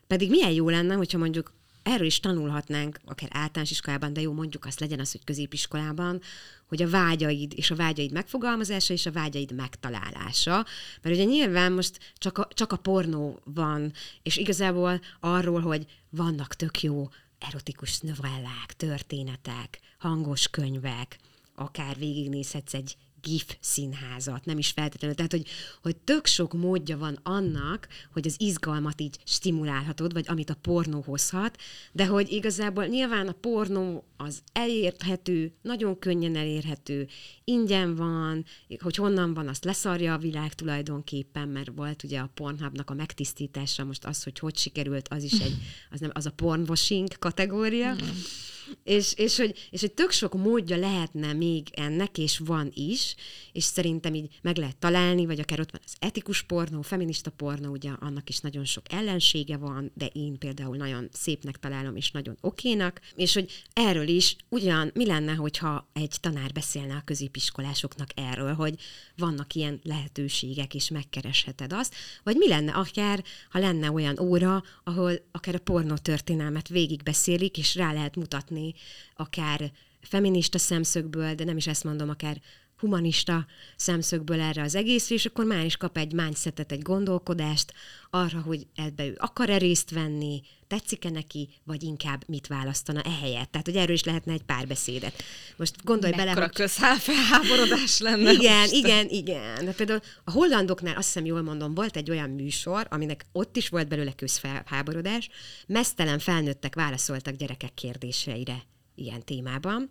Speaker 3: Pedig milyen jó lenne, hogyha mondjuk erről is tanulhatnánk, akár általános iskolában, de jó, mondjuk azt legyen az, hogy középiskolában, hogy a vágyaid és a vágyaid megfogalmazása és a vágyaid megtalálása. Mert ugye nyilván most csak a, csak a pornó van, és igazából arról, hogy vannak tök jó erotikus novellák, történetek, hangos könyvek, akár végignézhetsz egy GIF színházat, nem is feltétlenül. Tehát, hogy, hogy tök sok módja van annak, hogy az izgalmat így stimulálhatod, vagy amit a pornó hozhat, de hogy igazából nyilván a pornó az elérhető, nagyon könnyen elérhető, ingyen van, hogy honnan van, azt leszarja a világ tulajdonképpen, mert volt ugye a Pornhubnak a megtisztítása, most az, hogy hogy sikerült, az is egy, az, nem, az a pornwashing kategória. Mm és, és, hogy, és hogy tök sok módja lehetne még ennek, és van is, és szerintem így meg lehet találni, vagy akár ott van az etikus pornó, feminista pornó, ugye annak is nagyon sok ellensége van, de én például nagyon szépnek találom, és nagyon okénak, és hogy erről is ugyan mi lenne, hogyha egy tanár beszélne a középiskolásoknak erről, hogy vannak ilyen lehetőségek, és megkeresheted azt, vagy mi lenne akár, ha lenne olyan óra, ahol akár a pornó történelmet végigbeszélik, és rá lehet mutatni akár feminista szemszögből, de nem is ezt mondom, akár humanista szemszögből erre az egészre, és akkor már is kap egy mindsetet, egy gondolkodást arra, hogy ebbe ő akar-e részt venni, tetszik-e neki, vagy inkább mit választana ehelyett. Tehát, hogy erről is lehetne egy párbeszédet. Most gondolj
Speaker 2: Mekkora
Speaker 3: bele, hogy...
Speaker 2: közfelháborodás lenne.
Speaker 3: Igen,
Speaker 2: most.
Speaker 3: igen, igen. De például a hollandoknál, azt hiszem jól mondom, volt egy olyan műsor, aminek ott is volt belőle közfelháborodás, mesztelen felnőttek válaszoltak gyerekek kérdéseire ilyen témában,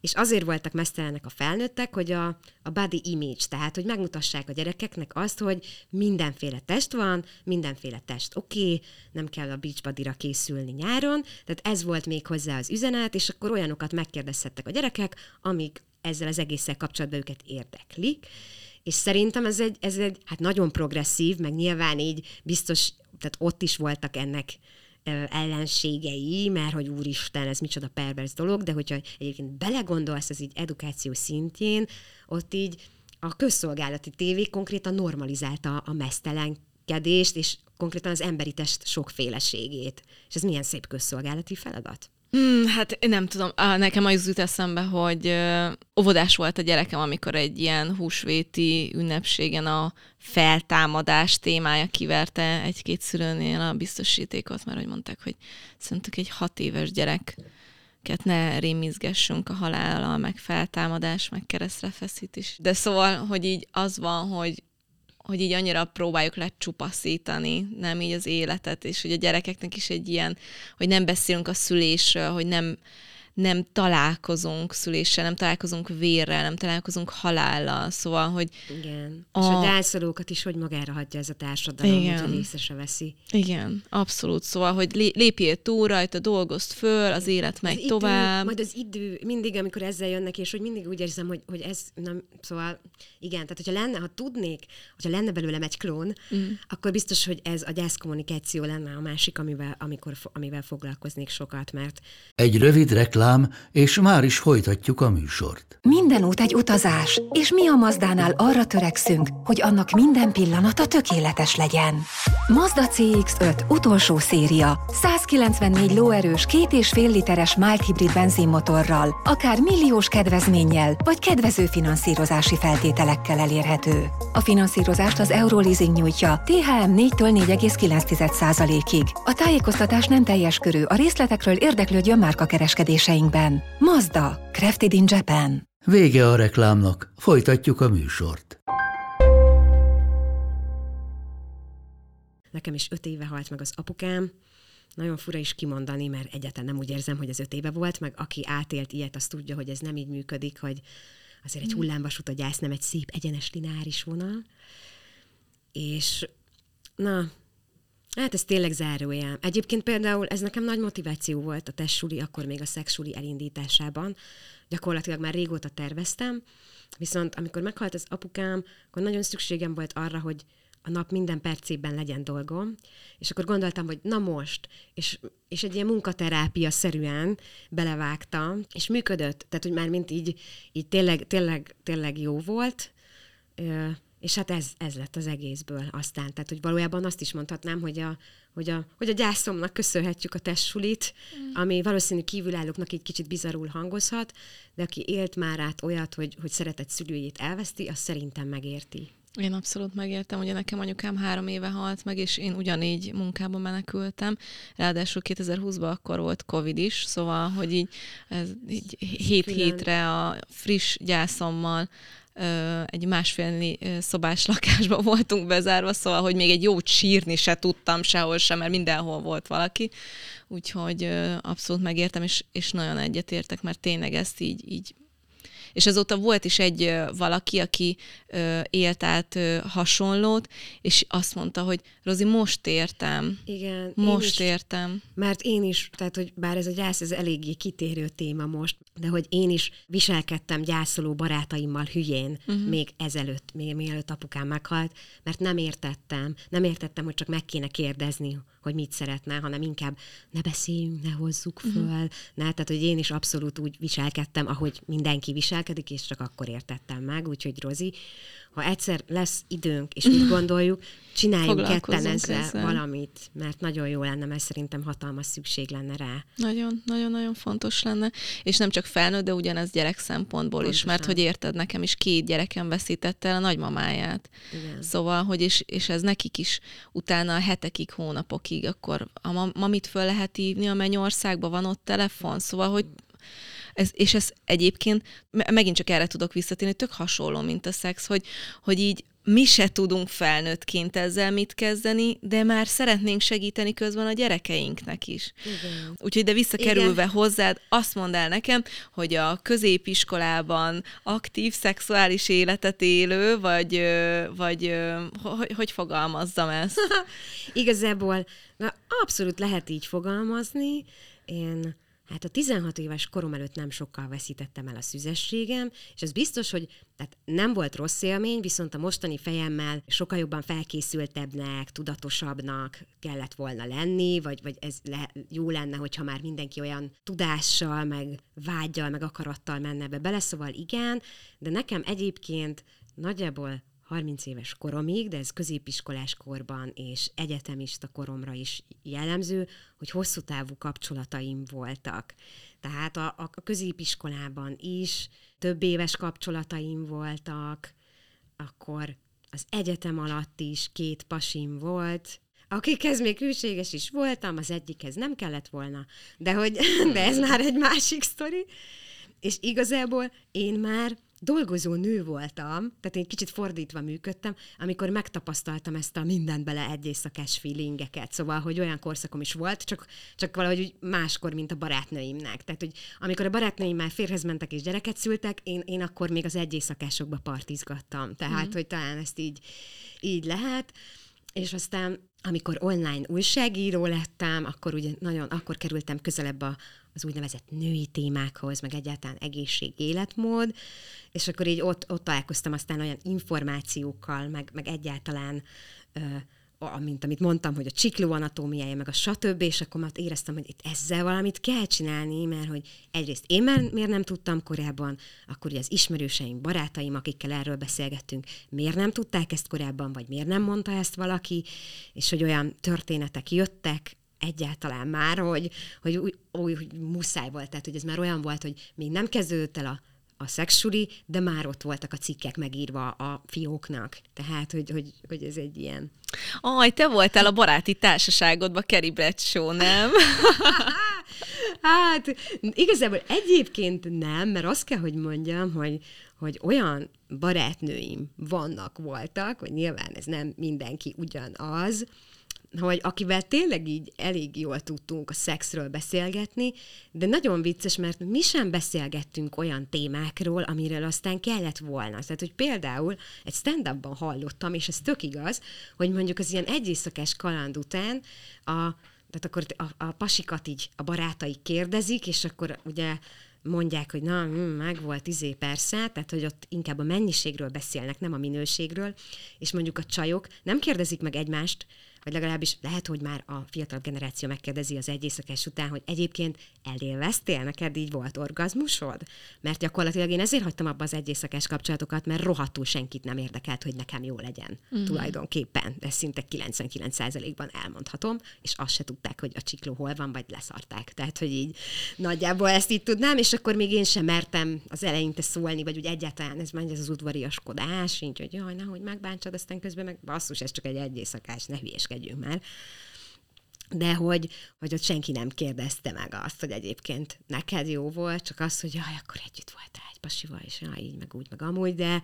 Speaker 3: és azért voltak mesztelenek a felnőttek, hogy a, a body image, tehát hogy megmutassák a gyerekeknek azt, hogy mindenféle test van, mindenféle test oké, okay, nem kell a beach bodyra készülni nyáron, tehát ez volt még hozzá az üzenet, és akkor olyanokat megkérdezhettek a gyerekek, amíg ezzel az egésszel kapcsolatban őket érdeklik, és szerintem ez egy, ez egy hát nagyon progresszív, meg nyilván így biztos, tehát ott is voltak ennek ellenségei, mert hogy úristen, ez micsoda pervers dolog, de hogyha egyébként belegondolsz, ez így edukáció szintjén, ott így a közszolgálati tévé konkrétan normalizálta a mesztelenkedést, és konkrétan az emberi test sokféleségét. És ez milyen szép közszolgálati feladat.
Speaker 2: Hmm, hát nem tudom, nekem az jut eszembe, hogy óvodás volt a gyerekem, amikor egy ilyen húsvéti ünnepségen a feltámadás témája kiverte egy-két szülőnél a biztosítékot, mert hogy mondták, hogy szerintük egy hat éves gyerek ne rémizgessünk a halállal, meg feltámadás, meg keresztre feszítés. De szóval, hogy így az van, hogy hogy így annyira próbáljuk lecsupaszítani, nem így az életet, és hogy a gyerekeknek is egy ilyen, hogy nem beszélünk a szülésről, hogy nem, nem találkozunk szüléssel, nem találkozunk vérrel, nem találkozunk halállal, szóval, hogy...
Speaker 3: Igen, a... és a gyászolókat is hogy magára hagyja ez a társadalom, Igen. hogy észre se veszi.
Speaker 2: Igen, abszolút, szóval, hogy lépjél túl rajta, dolgozd föl, az élet megy az tovább.
Speaker 3: Idő, majd az idő, mindig, amikor ezzel jönnek, és hogy mindig úgy érzem, hogy, hogy ez, nem, szóval, igen, tehát hogyha lenne, ha tudnék, hogyha lenne belőlem egy klón, mm. akkor biztos, hogy ez a gyászkommunikáció lenne a másik, amivel, amikor, amivel foglalkoznék sokat, mert...
Speaker 1: Egy rövid reklám reklám, és már is folytatjuk a műsort.
Speaker 5: Minden út egy utazás, és mi a Mazdánál arra törekszünk, hogy annak minden pillanata tökéletes legyen. Mazda CX-5 utolsó széria, 194 lóerős, két és fél literes mild hibrid benzinmotorral, akár milliós kedvezménnyel, vagy kedvező finanszírozási feltételekkel elérhető. A finanszírozást az Euroleasing nyújtja, THM 4-től 4,9%-ig. A tájékoztatás nem teljes körű, a részletekről érdeklődjön márka kereskedése termékeinkben. Mazda, Crafted in Japan.
Speaker 1: Vége a reklámnak, folytatjuk a műsort.
Speaker 3: Nekem is öt éve halt meg az apukám, nagyon fura is kimondani, mert egyáltalán nem úgy érzem, hogy ez öt éve volt, meg aki átélt ilyet, az tudja, hogy ez nem így működik, hogy azért egy hmm. hullámvasút a gyász nem egy szép, egyenes lineáris vonal. És na, Hát ez tényleg zárójel. Egyébként például ez nekem nagy motiváció volt a testsuli, akkor még a szexsuli elindításában. Gyakorlatilag már régóta terveztem, viszont amikor meghalt az apukám, akkor nagyon szükségem volt arra, hogy a nap minden percében legyen dolgom, és akkor gondoltam, hogy na most, és, és egy ilyen munkaterápia szerűen belevágtam, és működött, tehát hogy már mint így, így tényleg, tényleg, tényleg jó volt, és hát ez, ez lett az egészből aztán. Tehát, hogy valójában azt is mondhatnám, hogy a, hogy a, hogy a gyászomnak köszönhetjük a testsulit, mm. ami valószínű kívülállóknak egy kicsit bizarul hangozhat, de aki élt már át olyat, hogy, hogy szeretett szülőjét elveszti, azt szerintem megérti.
Speaker 2: Én abszolút megértem, ugye nekem anyukám három éve halt meg, és én ugyanígy munkába menekültem. Ráadásul 2020-ban akkor volt Covid is, szóval, hogy így, ez, így hét hétre a friss gyászommal egy másfél szobás lakásban voltunk bezárva, szóval, hogy még egy jót sírni se tudtam sehol sem, mert mindenhol volt valaki. Úgyhogy abszolút megértem, és, és nagyon egyetértek, mert tényleg ezt így, így és azóta volt is egy valaki, aki élt át hasonlót, és azt mondta, hogy Rozi, most értem.
Speaker 3: Igen.
Speaker 2: Most is, értem.
Speaker 3: Mert én is, tehát, hogy bár ez a gyász, ez eléggé kitérő téma most, de hogy én is viselkedtem gyászoló barátaimmal hülyén uh-huh. még ezelőtt, még mielőtt apukám meghalt, mert nem értettem, nem értettem, hogy csak meg kéne kérdezni, hogy mit szeretne, hanem inkább ne beszéljünk, ne hozzuk föl, uh-huh. ne, tehát, hogy én is abszolút úgy viselkedtem, ahogy mindenki visel, viselkedik, és csak akkor értettem meg, úgyhogy Rozi, ha egyszer lesz időnk, és úgy gondoljuk, csináljunk ketten ezzel,
Speaker 2: ezzel.
Speaker 3: valamit, mert nagyon jó lenne, mert szerintem hatalmas szükség lenne rá.
Speaker 2: Nagyon, nagyon-nagyon fontos lenne. És nem csak felnőtt, de ugyanez gyerek szempontból is, mert
Speaker 3: Pontosan.
Speaker 2: hogy érted, nekem is két gyerekem veszítette el a nagymamáját.
Speaker 3: Igen.
Speaker 2: Szóval, hogy és, és ez nekik is utána a hetekig, hónapokig, akkor a ma- mamit föl lehet hívni, a mennyországban van ott telefon, szóval, hogy ez, és ez egyébként, me- megint csak erre tudok visszatérni, tök hasonló, mint a szex, hogy, hogy így mi se tudunk felnőttként ezzel mit kezdeni, de már szeretnénk segíteni közben a gyerekeinknek is.
Speaker 3: Igen.
Speaker 2: Úgyhogy de visszakerülve
Speaker 3: Igen.
Speaker 2: hozzád, azt mondd el nekem, hogy a középiskolában aktív szexuális életet élő, vagy, vagy hogy, hogy fogalmazzam ezt?
Speaker 3: Igazából na, abszolút lehet így fogalmazni. Én hát a 16 éves korom előtt nem sokkal veszítettem el a szüzességem, és ez biztos, hogy tehát nem volt rossz élmény, viszont a mostani fejemmel sokkal jobban felkészültebbnek, tudatosabbnak kellett volna lenni, vagy, vagy ez le, jó lenne, hogyha már mindenki olyan tudással, meg vágyal, meg akarattal menne be bele, szóval igen, de nekem egyébként nagyjából 30 éves koromig, de ez középiskolás korban és egyetemista koromra is jellemző, hogy hosszú távú kapcsolataim voltak. Tehát a, a középiskolában is több éves kapcsolataim voltak, akkor az egyetem alatt is két pasim volt, akikhez még hűséges is voltam, az egyikhez nem kellett volna, de, hogy, de ez már egy másik sztori. És igazából én már dolgozó nő voltam, tehát én kicsit fordítva működtem, amikor megtapasztaltam ezt a mindent bele egy éjszakás feelingeket. Szóval, hogy olyan korszakom is volt, csak, csak valahogy máskor, mint a barátnőimnek. Tehát, hogy amikor a barátnőim már férhez mentek és gyereket szültek, én, én akkor még az egy éjszakásokba partizgattam. Tehát, mm. hogy talán ezt így, így lehet. És aztán, amikor online újságíró lettem, akkor ugye nagyon, akkor kerültem közelebb a, az úgynevezett női témákhoz, meg egyáltalán egészség, életmód, és akkor így ott, ott találkoztam aztán olyan információkkal, meg, meg egyáltalán ö, mint amit mondtam, hogy a csikló anatómiája, meg a stb., és akkor már éreztem, hogy itt ezzel valamit kell csinálni, mert hogy egyrészt én már miért nem tudtam korábban, akkor ugye az ismerőseim, barátaim, akikkel erről beszélgettünk, miért nem tudták ezt korábban, vagy miért nem mondta ezt valaki, és hogy olyan történetek jöttek, egyáltalán már, hogy, hogy, úgy, úgy, hogy muszáj volt, tehát hogy ez már olyan volt, hogy még nem kezdődött el a a szexsuli, de már ott voltak a cikkek megírva a fióknak. Tehát, hogy, hogy, hogy ez egy ilyen...
Speaker 2: Aj, te voltál a baráti társaságodban, Kerry Bradshaw, nem?
Speaker 3: Hát, igazából egyébként nem, mert azt kell, hogy mondjam, hogy, hogy olyan barátnőim vannak, voltak, hogy nyilván ez nem mindenki ugyanaz, hogy akivel tényleg így elég jól tudtunk a szexről beszélgetni, de nagyon vicces, mert mi sem beszélgettünk olyan témákról, amiről aztán kellett volna. Tehát, hogy például egy stand hallottam, és ez tök igaz, hogy mondjuk az ilyen egyészakás kaland után a tehát akkor a, a pasikat így a barátai kérdezik, és akkor ugye mondják, hogy na, hm, meg volt izé persze, tehát hogy ott inkább a mennyiségről beszélnek, nem a minőségről, és mondjuk a csajok nem kérdezik meg egymást, vagy legalábbis lehet, hogy már a fiatal generáció megkérdezi az egy éjszakás után, hogy egyébként elélveztél, neked így volt orgazmusod? Mert gyakorlatilag én ezért hagytam abba az egy éjszakás kapcsolatokat, mert rohadtul senkit nem érdekelt, hogy nekem jó legyen. Mm. Tulajdonképpen, de szinte 99%-ban elmondhatom, és azt se tudták, hogy a csikló hol van, vagy leszarták. Tehát, hogy így nagyjából ezt így tudnám, és akkor még én sem mertem az eleinte szólni, vagy úgy egyáltalán ez megy ez az udvariaskodás, így, hogy jaj, nehogy megbántsad, aztán közben meg basszus, ez csak egy egy éjszakás, ne hülyéskedjünk már. De hogy, hogy ott senki nem kérdezte meg azt, hogy egyébként neked jó volt, csak az, hogy jaj, akkor együtt voltál egy pasival, és jaj, így, meg úgy, meg amúgy, de,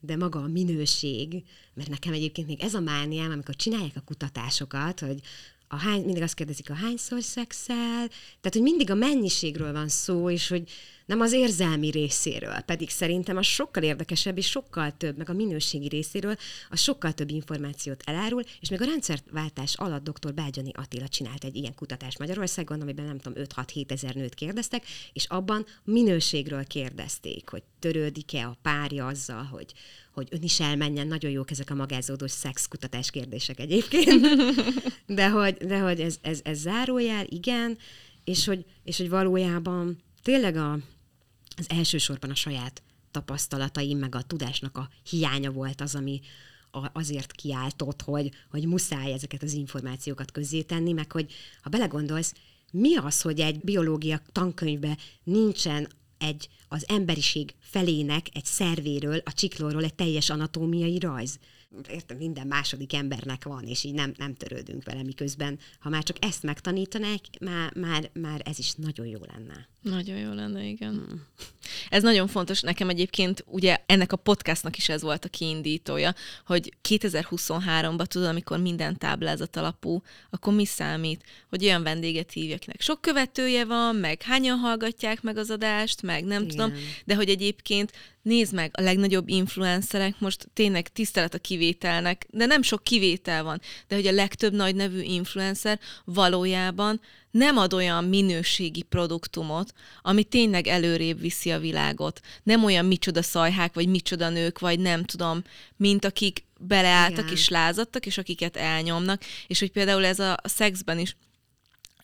Speaker 3: de maga a minőség, mert nekem egyébként még ez a mániám, amikor csinálják a kutatásokat, hogy a hány, mindig azt kérdezik, a hányszor szexel, tehát, hogy mindig a mennyiségről van szó, és hogy nem az érzelmi részéről, pedig szerintem az sokkal érdekesebb, és sokkal több, meg a minőségi részéről, az sokkal több információt elárul, és még a rendszerváltás alatt dr. Bágyani Attila csinált egy ilyen kutatást Magyarországon, amiben nem tudom, 5-6-7 ezer nőt kérdeztek, és abban minőségről kérdezték, hogy törődik-e a párja azzal, hogy, hogy ön is elmenjen, nagyon jók ezek a magázódós szexkutatás kérdések egyébként, de hogy, de hogy ez, ez, ez zárójel, igen, és hogy, és hogy valójában tényleg a, az elsősorban a saját tapasztalataim, meg a tudásnak a hiánya volt az, ami a- azért kiáltott, hogy, hogy muszáj ezeket az információkat közzétenni, meg hogy ha belegondolsz, mi az, hogy egy biológia tankönyvben nincsen egy az emberiség felének egy szervéről, a csiklóról egy teljes anatómiai rajz. Értem, minden második embernek van, és így nem, nem törődünk vele, miközben, ha már csak ezt megtanítanák, már, már, már ez is nagyon jó lenne.
Speaker 2: Nagyon jó lenne, igen. Hmm. Ez nagyon fontos. Nekem egyébként ugye ennek a podcastnak is ez volt a kiindítója, hogy 2023-ban tudod, amikor minden táblázat alapú, akkor mi számít, hogy olyan vendéget hívjak, akinek sok követője van, meg hányan hallgatják meg az adást, meg nem
Speaker 3: Igen.
Speaker 2: tudom, de hogy egyébként nézd meg, a legnagyobb influencerek most tényleg tisztelet a kivételnek, de nem sok kivétel van, de hogy a legtöbb nagy nevű influencer valójában nem ad olyan minőségi produktumot, ami tényleg előrébb viszi a világot. Nem olyan micsoda szajhák, vagy micsoda nők, vagy nem tudom, mint akik beleálltak
Speaker 3: Igen.
Speaker 2: és lázadtak, és akiket elnyomnak, és hogy például ez a a szexben is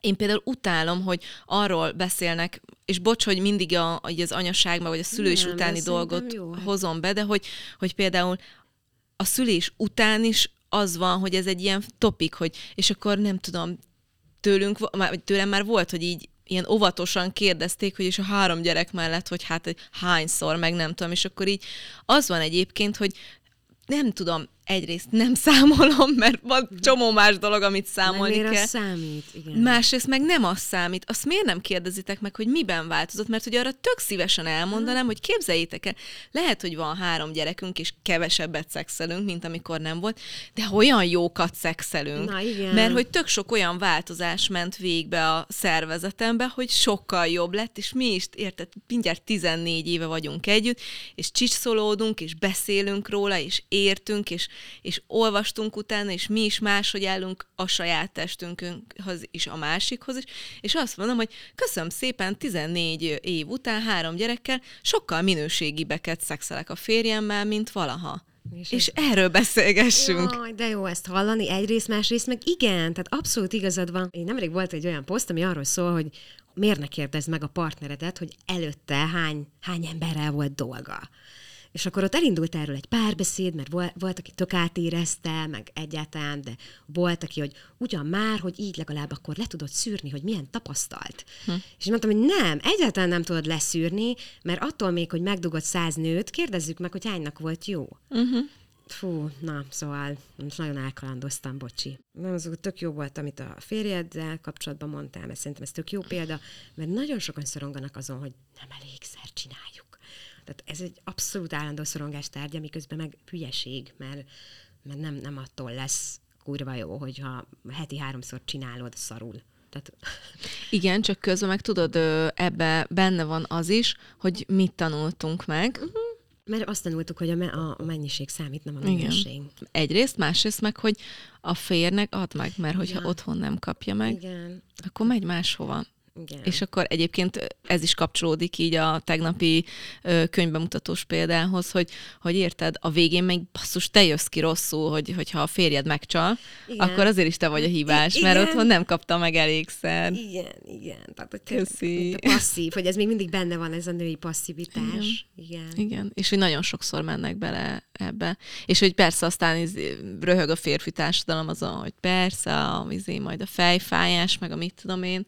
Speaker 2: én például utálom, hogy arról beszélnek, és bocs, hogy mindig a, hogy az anyaság, vagy a szülés
Speaker 3: Nem,
Speaker 2: utáni dolgot
Speaker 3: jó,
Speaker 2: hozom be, de hogy, hogy például a szülés után is az van, hogy ez egy ilyen topik, hogy és akkor nem tudom, tőlünk, vagy tőlem már volt, hogy így ilyen óvatosan kérdezték, hogy és a három gyerek mellett, hogy hát hányszor, meg nem tudom, és akkor így az van egyébként, hogy nem tudom, egyrészt nem számolom, mert van csomó más dolog, amit számolni
Speaker 3: miért
Speaker 2: kell.
Speaker 3: számít? Igen.
Speaker 2: Másrészt meg nem az számít. Azt miért nem kérdezitek meg, hogy miben változott? Mert hogy arra tök szívesen elmondanám, hogy képzeljétek el, lehet, hogy van három gyerekünk, és kevesebbet szexelünk, mint amikor nem volt, de olyan jókat szexelünk.
Speaker 3: Na, igen.
Speaker 2: Mert hogy tök sok olyan változás ment végbe a szervezetembe, hogy sokkal jobb lett, és mi is, érted, mindjárt 14 éve vagyunk együtt, és csiszolódunk, és beszélünk róla, és értünk, és, és olvastunk utána, és mi is máshogy állunk a saját testünkhöz is, a másikhoz is, és azt mondom, hogy köszönöm szépen, 14 év után három gyerekkel sokkal minőségibeket szexelek a férjemmel, mint valaha.
Speaker 3: És
Speaker 2: És, és erről beszélgessünk.
Speaker 3: Jaj, de jó ezt hallani, egyrészt, másrészt meg igen, tehát abszolút igazad van. Én nemrég volt egy olyan poszt, ami arról szól, hogy miért ne kérdezd meg a partneredet, hogy előtte hány, hány emberrel volt dolga. És akkor ott elindult erről egy párbeszéd, mert volt, volt, aki tök átérezte, meg egyáltalán, de volt, aki, hogy ugyan már, hogy így legalább akkor le tudod szűrni, hogy milyen tapasztalt. Hm. És mondtam, hogy nem, egyáltalán nem tudod leszűrni, mert attól még, hogy megdugod száz nőt, kérdezzük meg, hogy hánynak volt jó. Fú, na, szóval most nagyon elkalandoztam, bocsi. Nem, az tök jó volt, amit a férjeddel kapcsolatban mondtál, mert szerintem ez tök jó példa, mert nagyon sokan szoronganak azon, hogy nem elégszer csináljuk. Tehát ez egy abszolút állandó szorongás tárgya, miközben meg hülyeség, mert, mert nem, nem attól lesz kurva jó, hogyha heti háromszor csinálod szarul. Tehát,
Speaker 2: Igen, csak közben meg tudod, ebbe benne van az is, hogy mit tanultunk meg.
Speaker 3: mert azt tanultuk, hogy a, me- a mennyiség számít, nem a
Speaker 2: Igen.
Speaker 3: minőség.
Speaker 2: Egyrészt, másrészt meg, hogy a férnek add meg, mert hogyha
Speaker 3: Igen.
Speaker 2: otthon nem kapja meg,
Speaker 3: Igen,
Speaker 2: akkor megy máshova.
Speaker 3: Igen.
Speaker 2: És akkor egyébként ez is kapcsolódik így a tegnapi ö, könyvbemutatós példához, hogy, hogy érted, a végén meg basszus, te jössz ki rosszul, hogy, hogyha a férjed megcsal,
Speaker 3: Igen.
Speaker 2: akkor azért is te vagy a hibás,
Speaker 3: I-
Speaker 2: mert
Speaker 3: igen.
Speaker 2: otthon nem kapta meg elégszer.
Speaker 3: Igen, igen. Tehát, hogy
Speaker 2: Köszi.
Speaker 3: a passzív, hogy ez még mindig benne van, ez a női passzivitás. Igen. igen.
Speaker 2: Igen, és hogy nagyon sokszor mennek bele ebbe. És hogy persze aztán iz, röhög a férfi társadalom azon, hogy persze, a, izé, majd a fejfájás, meg a mit tudom én,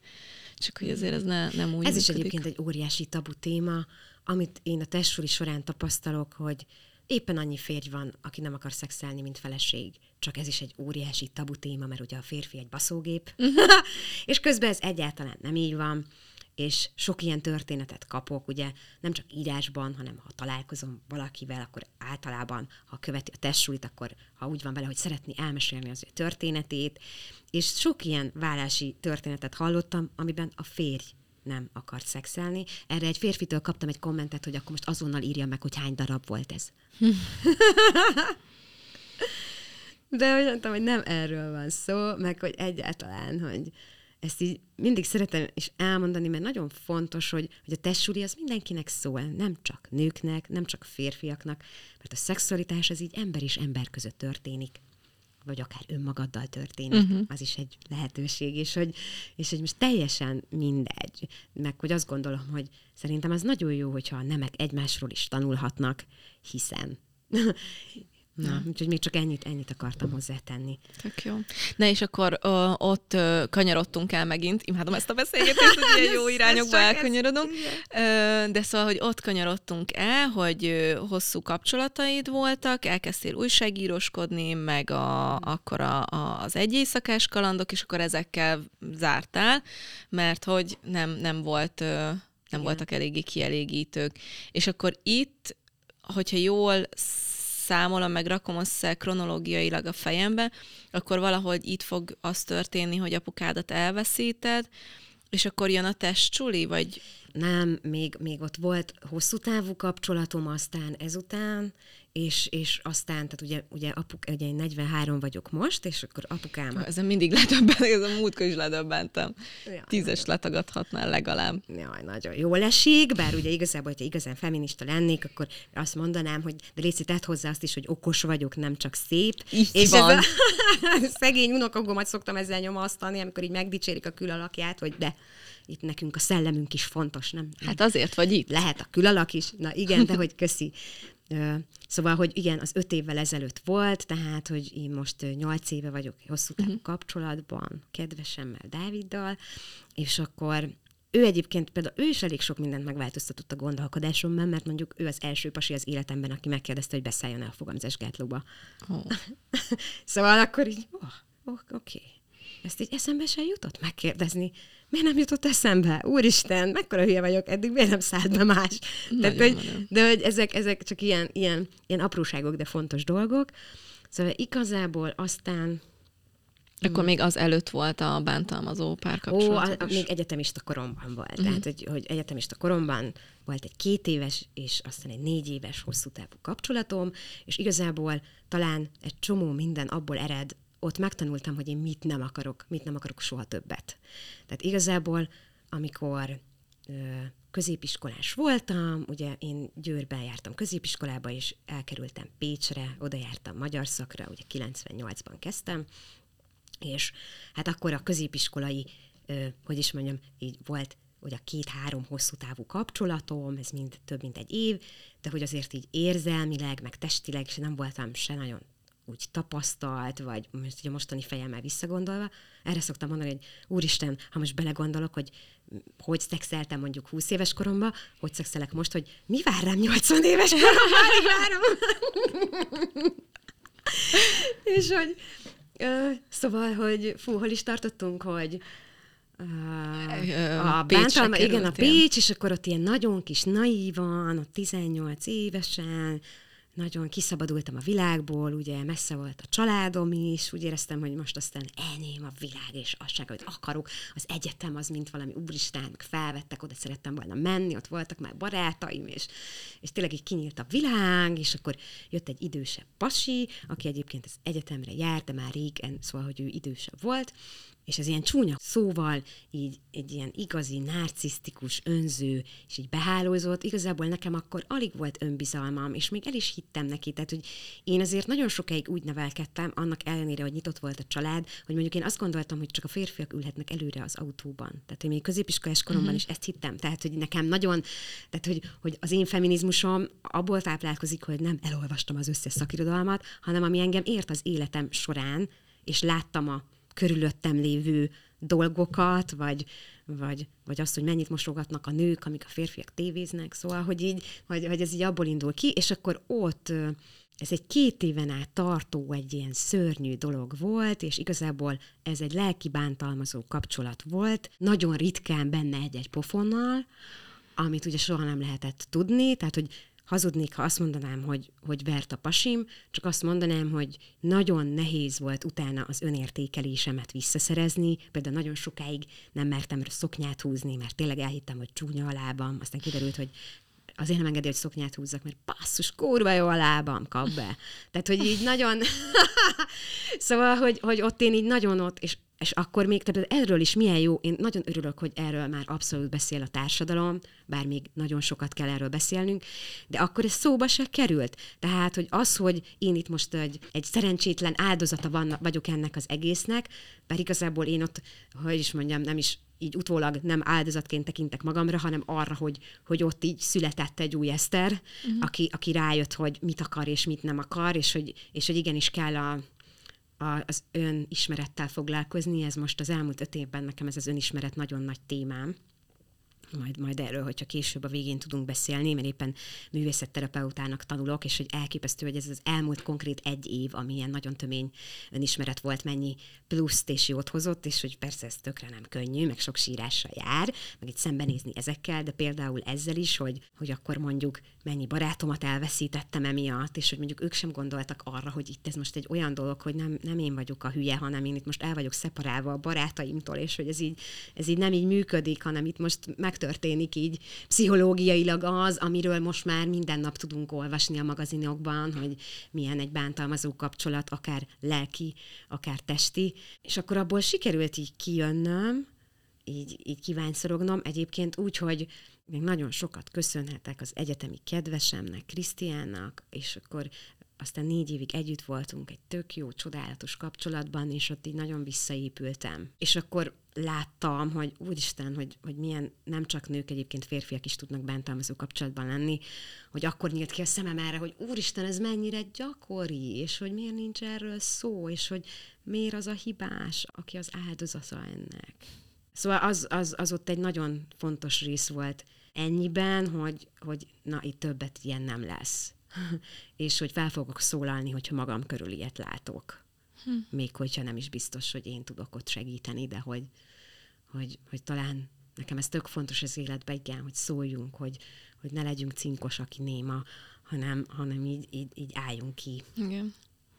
Speaker 2: csak hogy azért ez ne, nem úgy
Speaker 3: Ez is
Speaker 2: működik.
Speaker 3: egyébként egy óriási tabu téma, amit én a testsúli során tapasztalok, hogy éppen annyi férj van, aki nem akar szexelni, mint feleség. Csak ez is egy óriási tabu téma, mert ugye a férfi egy baszógép, és közben ez egyáltalán nem így van, és sok ilyen történetet kapok, ugye nem csak írásban, hanem ha találkozom valakivel, akkor általában, ha követi a testsulit, akkor ha úgy van vele, hogy szeretni elmesélni az ő történetét, és sok ilyen vállási történetet hallottam, amiben a férj nem akart szexelni. Erre egy férfitől kaptam egy kommentet, hogy akkor most azonnal írja meg, hogy hány darab volt ez. De hogy mondtam, hogy nem erről van szó, meg hogy egyáltalán, hogy ezt így mindig szeretem is elmondani, mert nagyon fontos, hogy, hogy a testsúli az mindenkinek szól, nem csak nőknek, nem csak férfiaknak, mert a szexualitás az így ember és ember között történik. vagy akár önmagaddal történik, uh-huh. az is egy lehetőség, és hogy, és hogy most teljesen mindegy, meg hogy azt gondolom, hogy szerintem az nagyon jó, hogyha a nemek egymásról is tanulhatnak, hiszen Na, úgyhogy még csak ennyit, ennyit akartam hozzátenni.
Speaker 2: Tök jó. Na és akkor ö, ott ö, kanyarodtunk el megint, imádom ezt a beszélgetést, hogy ilyen jó irányokba elkanyarodunk, ö, de szóval, hogy ott kanyarodtunk el, hogy ö, hosszú kapcsolataid voltak, elkezdtél újságíróskodni, meg a, akkor a, a, az egy éjszakás kalandok, és akkor ezekkel zártál, mert hogy nem, nem volt... Ö, nem Igen. voltak eléggé kielégítők. És akkor itt, hogyha jól számolom, meg rakom össze kronológiailag a fejembe, akkor valahogy itt fog az történni, hogy apukádat elveszíted, és akkor jön a testcsuli, vagy...
Speaker 3: Nem, még, még ott volt hosszú távú kapcsolatom, aztán ezután, és, és aztán, tehát ugye, ugye, apuk, ugye én 43 vagyok most, és akkor apukám...
Speaker 2: Ezen mindig ledöbbentem, ez a múltkor is ledöbbentem. Ja, Tízes nagyon. letagadhatnál legalább.
Speaker 3: Jaj, nagyon jól esik, bár ugye igazából, hogyha igazán feminista lennék, akkor azt mondanám, hogy de Léci, tedd hozzá azt is, hogy okos vagyok, nem csak szép.
Speaker 2: Így és van. Ez
Speaker 3: a szegény unokogomat szoktam ezzel nyomasztani, amikor így megdicsérik a külalakját, hogy de itt nekünk a szellemünk is fontos, nem?
Speaker 2: Hát azért vagy itt.
Speaker 3: Lehet a külalak is. Na igen, de hogy köszi. Szóval, hogy igen, az öt évvel ezelőtt volt, tehát, hogy én most nyolc éve vagyok hosszú távú uh-huh. kapcsolatban, kedvesemmel, Dáviddal, és akkor ő egyébként például ő is elég sok mindent megváltoztatott a gondolkodásomban, mert mondjuk ő az első pasi az életemben, aki megkérdezte, hogy beszálljon el a fogamzásgátlóba. Oh. szóval akkor így, oh, oh, oké. Okay. Ezt így eszembe sem jutott megkérdezni miért nem jutott eszembe? Úristen, mekkora hülye vagyok, eddig miért nem szállt be más? Tehát, hogy, de hogy ezek, ezek csak ilyen, ilyen, ilyen apróságok, de fontos dolgok. Szóval igazából aztán
Speaker 2: akkor még az előtt volt a bántalmazó párkapcsolat.
Speaker 3: Ó, a, a, még egyetemista koromban volt. Uh-huh. Tehát, hogy, hogy egyetemista koromban volt egy két éves, és aztán egy négy éves hosszú távú kapcsolatom, és igazából talán egy csomó minden abból ered, ott megtanultam, hogy én mit nem akarok, mit nem akarok soha többet. Tehát igazából, amikor középiskolás voltam, ugye én Győrben jártam középiskolába, és elkerültem Pécsre, oda jártam magyar szakra, ugye 98-ban kezdtem, és hát akkor a középiskolai, hogy is mondjam, így volt hogy a két-három hosszú távú kapcsolatom, ez mind több mint egy év, de hogy azért így érzelmileg, meg testileg se nem voltam se nagyon úgy tapasztalt, vagy most ugye mostani fejemmel visszagondolva, erre szoktam mondani, hogy úristen, ha most belegondolok, hogy hogy szexeltem mondjuk 20 éves koromban, hogy szexelek most, hogy mi vár rám 80 éves koromban, várom. És hogy ö, szóval, hogy fú, hol is tartottunk, hogy Uh, a bántalma, igen, a Pécs, és akkor ott ilyen nagyon kis naívan, ott 18 évesen, nagyon kiszabadultam a világból, ugye messze volt a családom is, úgy éreztem, hogy most aztán enyém a világ, és azt hogy akarok. Az egyetem az, mint valami úristen, felvettek, oda szerettem volna menni, ott voltak már barátaim, és, és tényleg így kinyílt a világ, és akkor jött egy idősebb pasi, aki egyébként az egyetemre járt, de már régen, szóval, hogy ő idősebb volt, és ez ilyen csúnya szóval, így egy ilyen igazi, narcisztikus, önző, és így behálózott, igazából nekem akkor alig volt önbizalmam, és még el is hittem neki, tehát hogy én azért nagyon sokáig úgy nevelkedtem, annak ellenére, hogy nyitott volt a család, hogy mondjuk én azt gondoltam, hogy csak a férfiak ülhetnek előre az autóban. Tehát, hogy még középiskolás koromban uh-huh. is ezt hittem. Tehát, hogy nekem nagyon, tehát, hogy, hogy az én feminizmusom abból táplálkozik, hogy nem elolvastam az összes szakirodalmat, hanem ami engem ért az életem során, és láttam a körülöttem lévő dolgokat, vagy, vagy, vagy azt, hogy mennyit mosogatnak a nők, amik a férfiak tévéznek, szóval, hogy így, hogy, hogy ez így abból indul ki, és akkor ott ez egy két éven át tartó egy ilyen szörnyű dolog volt, és igazából ez egy lelki bántalmazó kapcsolat volt, nagyon ritkán benne egy-egy pofonnal, amit ugye soha nem lehetett tudni, tehát hogy hazudnék, ha azt mondanám, hogy, hogy vert a pasim, csak azt mondanám, hogy nagyon nehéz volt utána az önértékelésemet visszaszerezni. Például nagyon sokáig nem mertem szoknyát húzni, mert tényleg elhittem, hogy csúnya a lábam. Aztán kiderült, hogy azért nem engedi, hogy szoknyát húzzak, mert basszus, kurva jó a lábam, kap be. Tehát, hogy így nagyon... szóval, hogy, hogy ott én így nagyon ott, és és akkor még, tehát erről is milyen jó, én nagyon örülök, hogy erről már abszolút beszél a társadalom, bár még nagyon sokat kell erről beszélnünk, de akkor ez szóba se került. Tehát, hogy az, hogy én itt most egy, egy szerencsétlen áldozata van, vagyok ennek az egésznek, bár igazából én ott, hogy is mondjam, nem is így utólag nem áldozatként tekintek magamra, hanem arra, hogy, hogy ott így született egy új Eszter, uh-huh. aki, aki rájött, hogy mit akar és mit nem akar, és hogy, és hogy igenis kell a, a, az önismerettel foglalkozni. Ez most az elmúlt öt évben nekem ez az önismeret nagyon nagy témám majd, majd erről, hogyha később a végén tudunk beszélni, mert éppen művészetterapeutának tanulok, és hogy elképesztő, hogy ez az elmúlt konkrét egy év, ami ilyen nagyon tömény önismeret volt, mennyi pluszt és jót hozott, és hogy persze ez tökre nem könnyű, meg sok sírással jár, meg itt szembenézni ezekkel, de például ezzel is, hogy, hogy akkor mondjuk mennyi barátomat elveszítettem emiatt, és hogy mondjuk ők sem gondoltak arra, hogy itt ez most egy olyan dolog, hogy nem, nem én vagyok a hülye, hanem én itt most el vagyok szeparálva a barátaimtól, és hogy ez így, ez így nem így működik, hanem itt most meg történik így pszichológiailag az, amiről most már minden nap tudunk olvasni a magazinokban, hogy milyen egy bántalmazó kapcsolat, akár lelki, akár testi. És akkor abból sikerült így kijönnöm, így, így kívánszorognom. Egyébként úgy, hogy még nagyon sokat köszönhetek az egyetemi kedvesemnek, Krisztiánnak, és akkor aztán négy évig együtt voltunk egy tök jó, csodálatos kapcsolatban, és ott így nagyon visszaépültem. És akkor láttam, hogy úristen, hogy, hogy milyen nem csak nők, egyébként férfiak is tudnak bántalmazó kapcsolatban lenni, hogy akkor nyílt ki a szemem erre, hogy úristen, ez mennyire gyakori, és hogy miért nincs erről szó, és hogy miért az a hibás, aki az áldozata ennek. Szóval az, az, az ott egy nagyon fontos rész volt ennyiben, hogy, hogy na, itt többet ilyen nem lesz. és hogy fel fogok szólalni, hogyha magam körül ilyet látok. Hm. Még hogyha nem is biztos, hogy én tudok ott segíteni, de hogy, hogy, hogy talán nekem ez tök fontos az életben, igen, hogy szóljunk, hogy, hogy ne legyünk cinkos, aki néma, hanem, hanem így, így, így álljunk ki. Igen.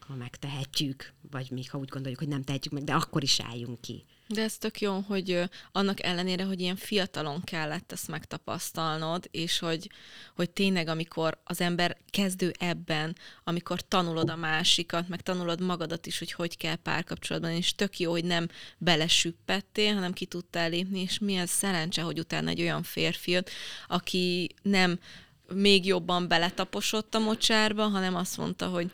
Speaker 3: Ha megtehetjük, vagy még ha úgy gondoljuk, hogy nem tehetjük meg, de akkor is álljunk ki.
Speaker 2: De ez tök jó, hogy annak ellenére, hogy ilyen fiatalon kellett ezt megtapasztalnod, és hogy, hogy tényleg, amikor az ember kezdő ebben, amikor tanulod a másikat, meg tanulod magadat is, hogy hogy kell párkapcsolatban, és tök jó, hogy nem belesüppettél, hanem ki tudtál lépni, és mi az szerencse, hogy utána egy olyan férfi jött, aki nem még jobban beletaposott a mocsárba, hanem azt mondta, hogy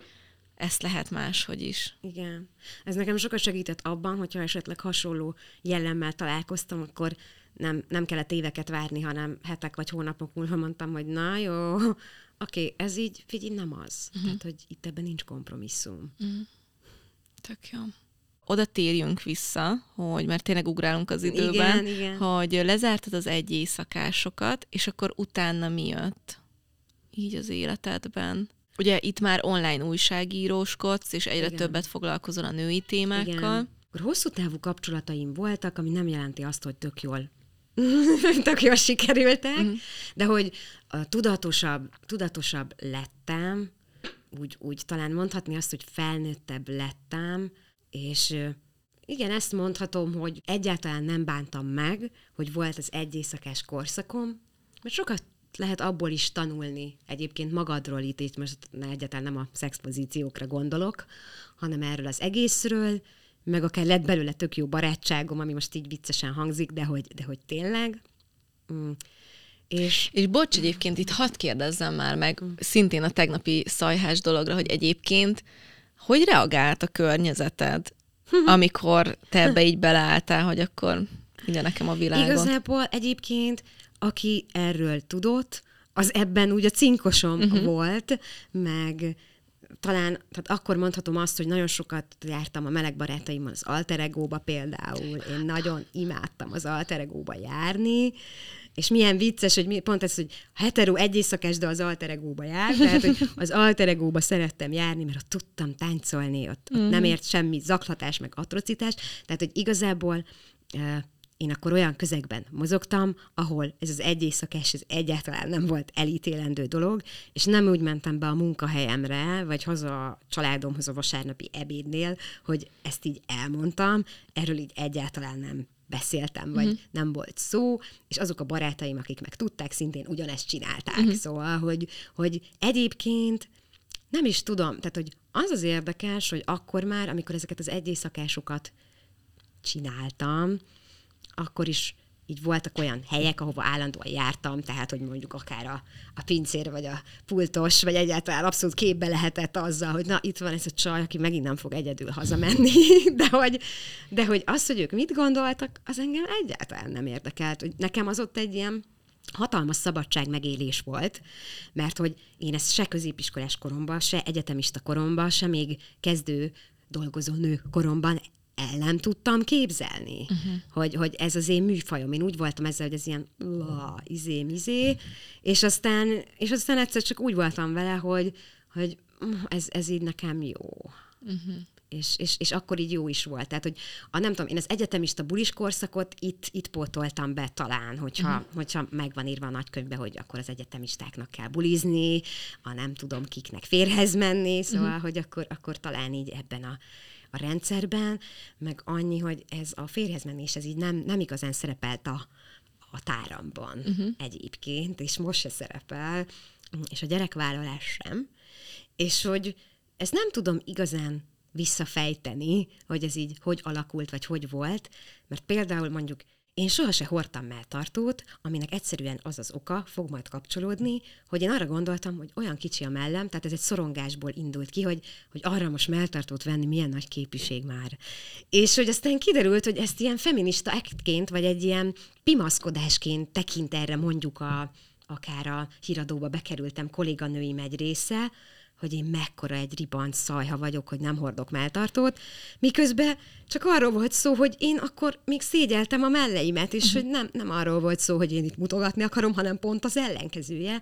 Speaker 2: ezt lehet máshogy is.
Speaker 3: Igen. Ez nekem sokat segített abban, hogyha esetleg hasonló jellemmel találkoztam, akkor nem, nem kellett éveket várni, hanem hetek vagy hónapok múlva mondtam, hogy na jó, oké, okay, ez így, figyelj, nem az. Uh-huh. Tehát, hogy itt ebben nincs kompromisszum. Uh-huh.
Speaker 2: Tök jó. Oda térjünk vissza, hogy mert tényleg ugrálunk az időben, igen, igen. hogy lezártad az egy éjszakásokat, és akkor utána mi jött? Így az életedben. Ugye itt már online újságíróskodsz, és egyre Igen. többet foglalkozol a női témákkal. Igen.
Speaker 3: Akkor hosszú távú kapcsolataim voltak, ami nem jelenti azt, hogy tök jól tök jól sikerültek, uh-huh. de hogy a tudatosabb, tudatosabb lettem, úgy, úgy talán mondhatni azt, hogy felnőttebb lettem, és igen, ezt mondhatom, hogy egyáltalán nem bántam meg, hogy volt az egy éjszakás korszakom, mert sokat lehet abból is tanulni egyébként magadról itt, itt most egyáltalán nem a szexpozíciókra gondolok, hanem erről az egészről, meg akár lett belőle tök jó barátságom, ami most így viccesen hangzik, de hogy, de hogy tényleg. Mm.
Speaker 2: És, és bocs, egyébként itt hadd kérdezzem már meg, mm. szintén a tegnapi szajhás dologra, hogy egyébként hogy reagált a környezeted, amikor te ebbe így beleálltál, hogy akkor ide nekem a világon?
Speaker 3: Igazából egyébként aki erről tudott, az ebben úgy a cinkosom uh-huh. volt, meg talán, tehát akkor mondhatom azt, hogy nagyon sokat jártam a meleg barátaimmal az alteregóba például. Én nagyon imádtam az alteregóba járni, és milyen vicces, hogy mi, pont ez, hogy hetero egy éjszakás, de az alteregóba jár, tehát hogy az alteregóba szerettem járni, mert ott tudtam táncolni, ott, ott uh-huh. nem ért semmi zaklatás, meg atrocitás, tehát hogy igazából uh, én akkor olyan közegben mozogtam, ahol ez az egy éjszakás, ez egyáltalán nem volt elítélendő dolog, és nem úgy mentem be a munkahelyemre, vagy haza a családomhoz a vasárnapi ebédnél, hogy ezt így elmondtam, erről így egyáltalán nem beszéltem, vagy uh-huh. nem volt szó, és azok a barátaim, akik meg tudták, szintén ugyanezt csinálták. Uh-huh. Szóval, hogy, hogy egyébként nem is tudom, tehát, hogy az az érdekes, hogy akkor már, amikor ezeket az egyészakásokat csináltam, akkor is így voltak olyan helyek, ahova állandóan jártam, tehát, hogy mondjuk akár a, a pincér, vagy a pultos, vagy egyáltalán abszolút képbe lehetett azzal, hogy na, itt van ez a csaj, aki megint nem fog egyedül hazamenni, de hogy, de hogy az, hogy ők mit gondoltak, az engem egyáltalán nem érdekelt. Hogy nekem az ott egy ilyen hatalmas szabadság megélés volt, mert hogy én ezt se középiskolás koromban, se egyetemista koromban, se még kezdő dolgozó nő koromban el nem tudtam képzelni, uh-huh. hogy, hogy ez az én műfajom. Én úgy voltam ezzel, hogy ez ilyen la, izé, izé, és aztán, és aztán egyszer csak úgy voltam vele, hogy, hogy ez, ez így nekem jó. Uh-huh. És, és, és akkor így jó is volt. Tehát, hogy a, nem tudom, én az egyetemista bulis korszakot itt, itt pótoltam be talán, hogyha, uh-huh. hogyha megvan írva a nagykönyvbe, hogy akkor az egyetemistáknak kell bulizni, a nem tudom kiknek férhez menni, szóval, uh-huh. hogy akkor, akkor talán így ebben a, a rendszerben, meg annyi, hogy ez a férjhez menés, ez így nem, nem igazán szerepelt a, a táramban uh-huh. egyébként, és most se szerepel, és a gyerekvállalás sem, és hogy ezt nem tudom igazán visszafejteni, hogy ez így hogy alakult, vagy hogy volt, mert például mondjuk én soha se hordtam melltartót, aminek egyszerűen az az oka, fog majd kapcsolódni, hogy én arra gondoltam, hogy olyan kicsi a mellem, tehát ez egy szorongásból indult ki, hogy, hogy arra most melltartót venni milyen nagy képviség már. És hogy aztán kiderült, hogy ezt ilyen feminista ektként, vagy egy ilyen pimaszkodásként tekint erre mondjuk a, akár a híradóba bekerültem kolléganőim egy része, hogy én mekkora egy ribant szajha vagyok, hogy nem hordok melltartót, miközben csak arról volt szó, hogy én akkor még szégyeltem a melleimet, és hogy nem, nem arról volt szó, hogy én itt mutogatni akarom, hanem pont az ellenkezője.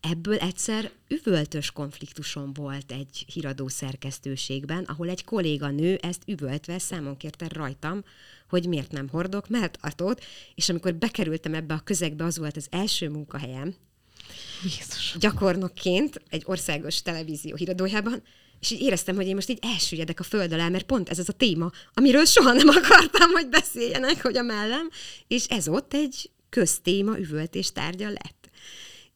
Speaker 3: Ebből egyszer üvöltös konfliktusom volt egy híradó szerkesztőségben, ahol egy kolléganő ezt üvöltve számon kérte rajtam, hogy miért nem hordok melltartót, és amikor bekerültem ebbe a közegbe, az volt az első munkahelyem, Jézus. gyakornokként egy országos televízió híradójában, és így éreztem, hogy én most így elsüllyedek a föld alá, mert pont ez az a téma, amiről soha nem akartam, hogy beszéljenek, hogy a mellem, és ez ott egy köztéma üvöltés tárgya lett.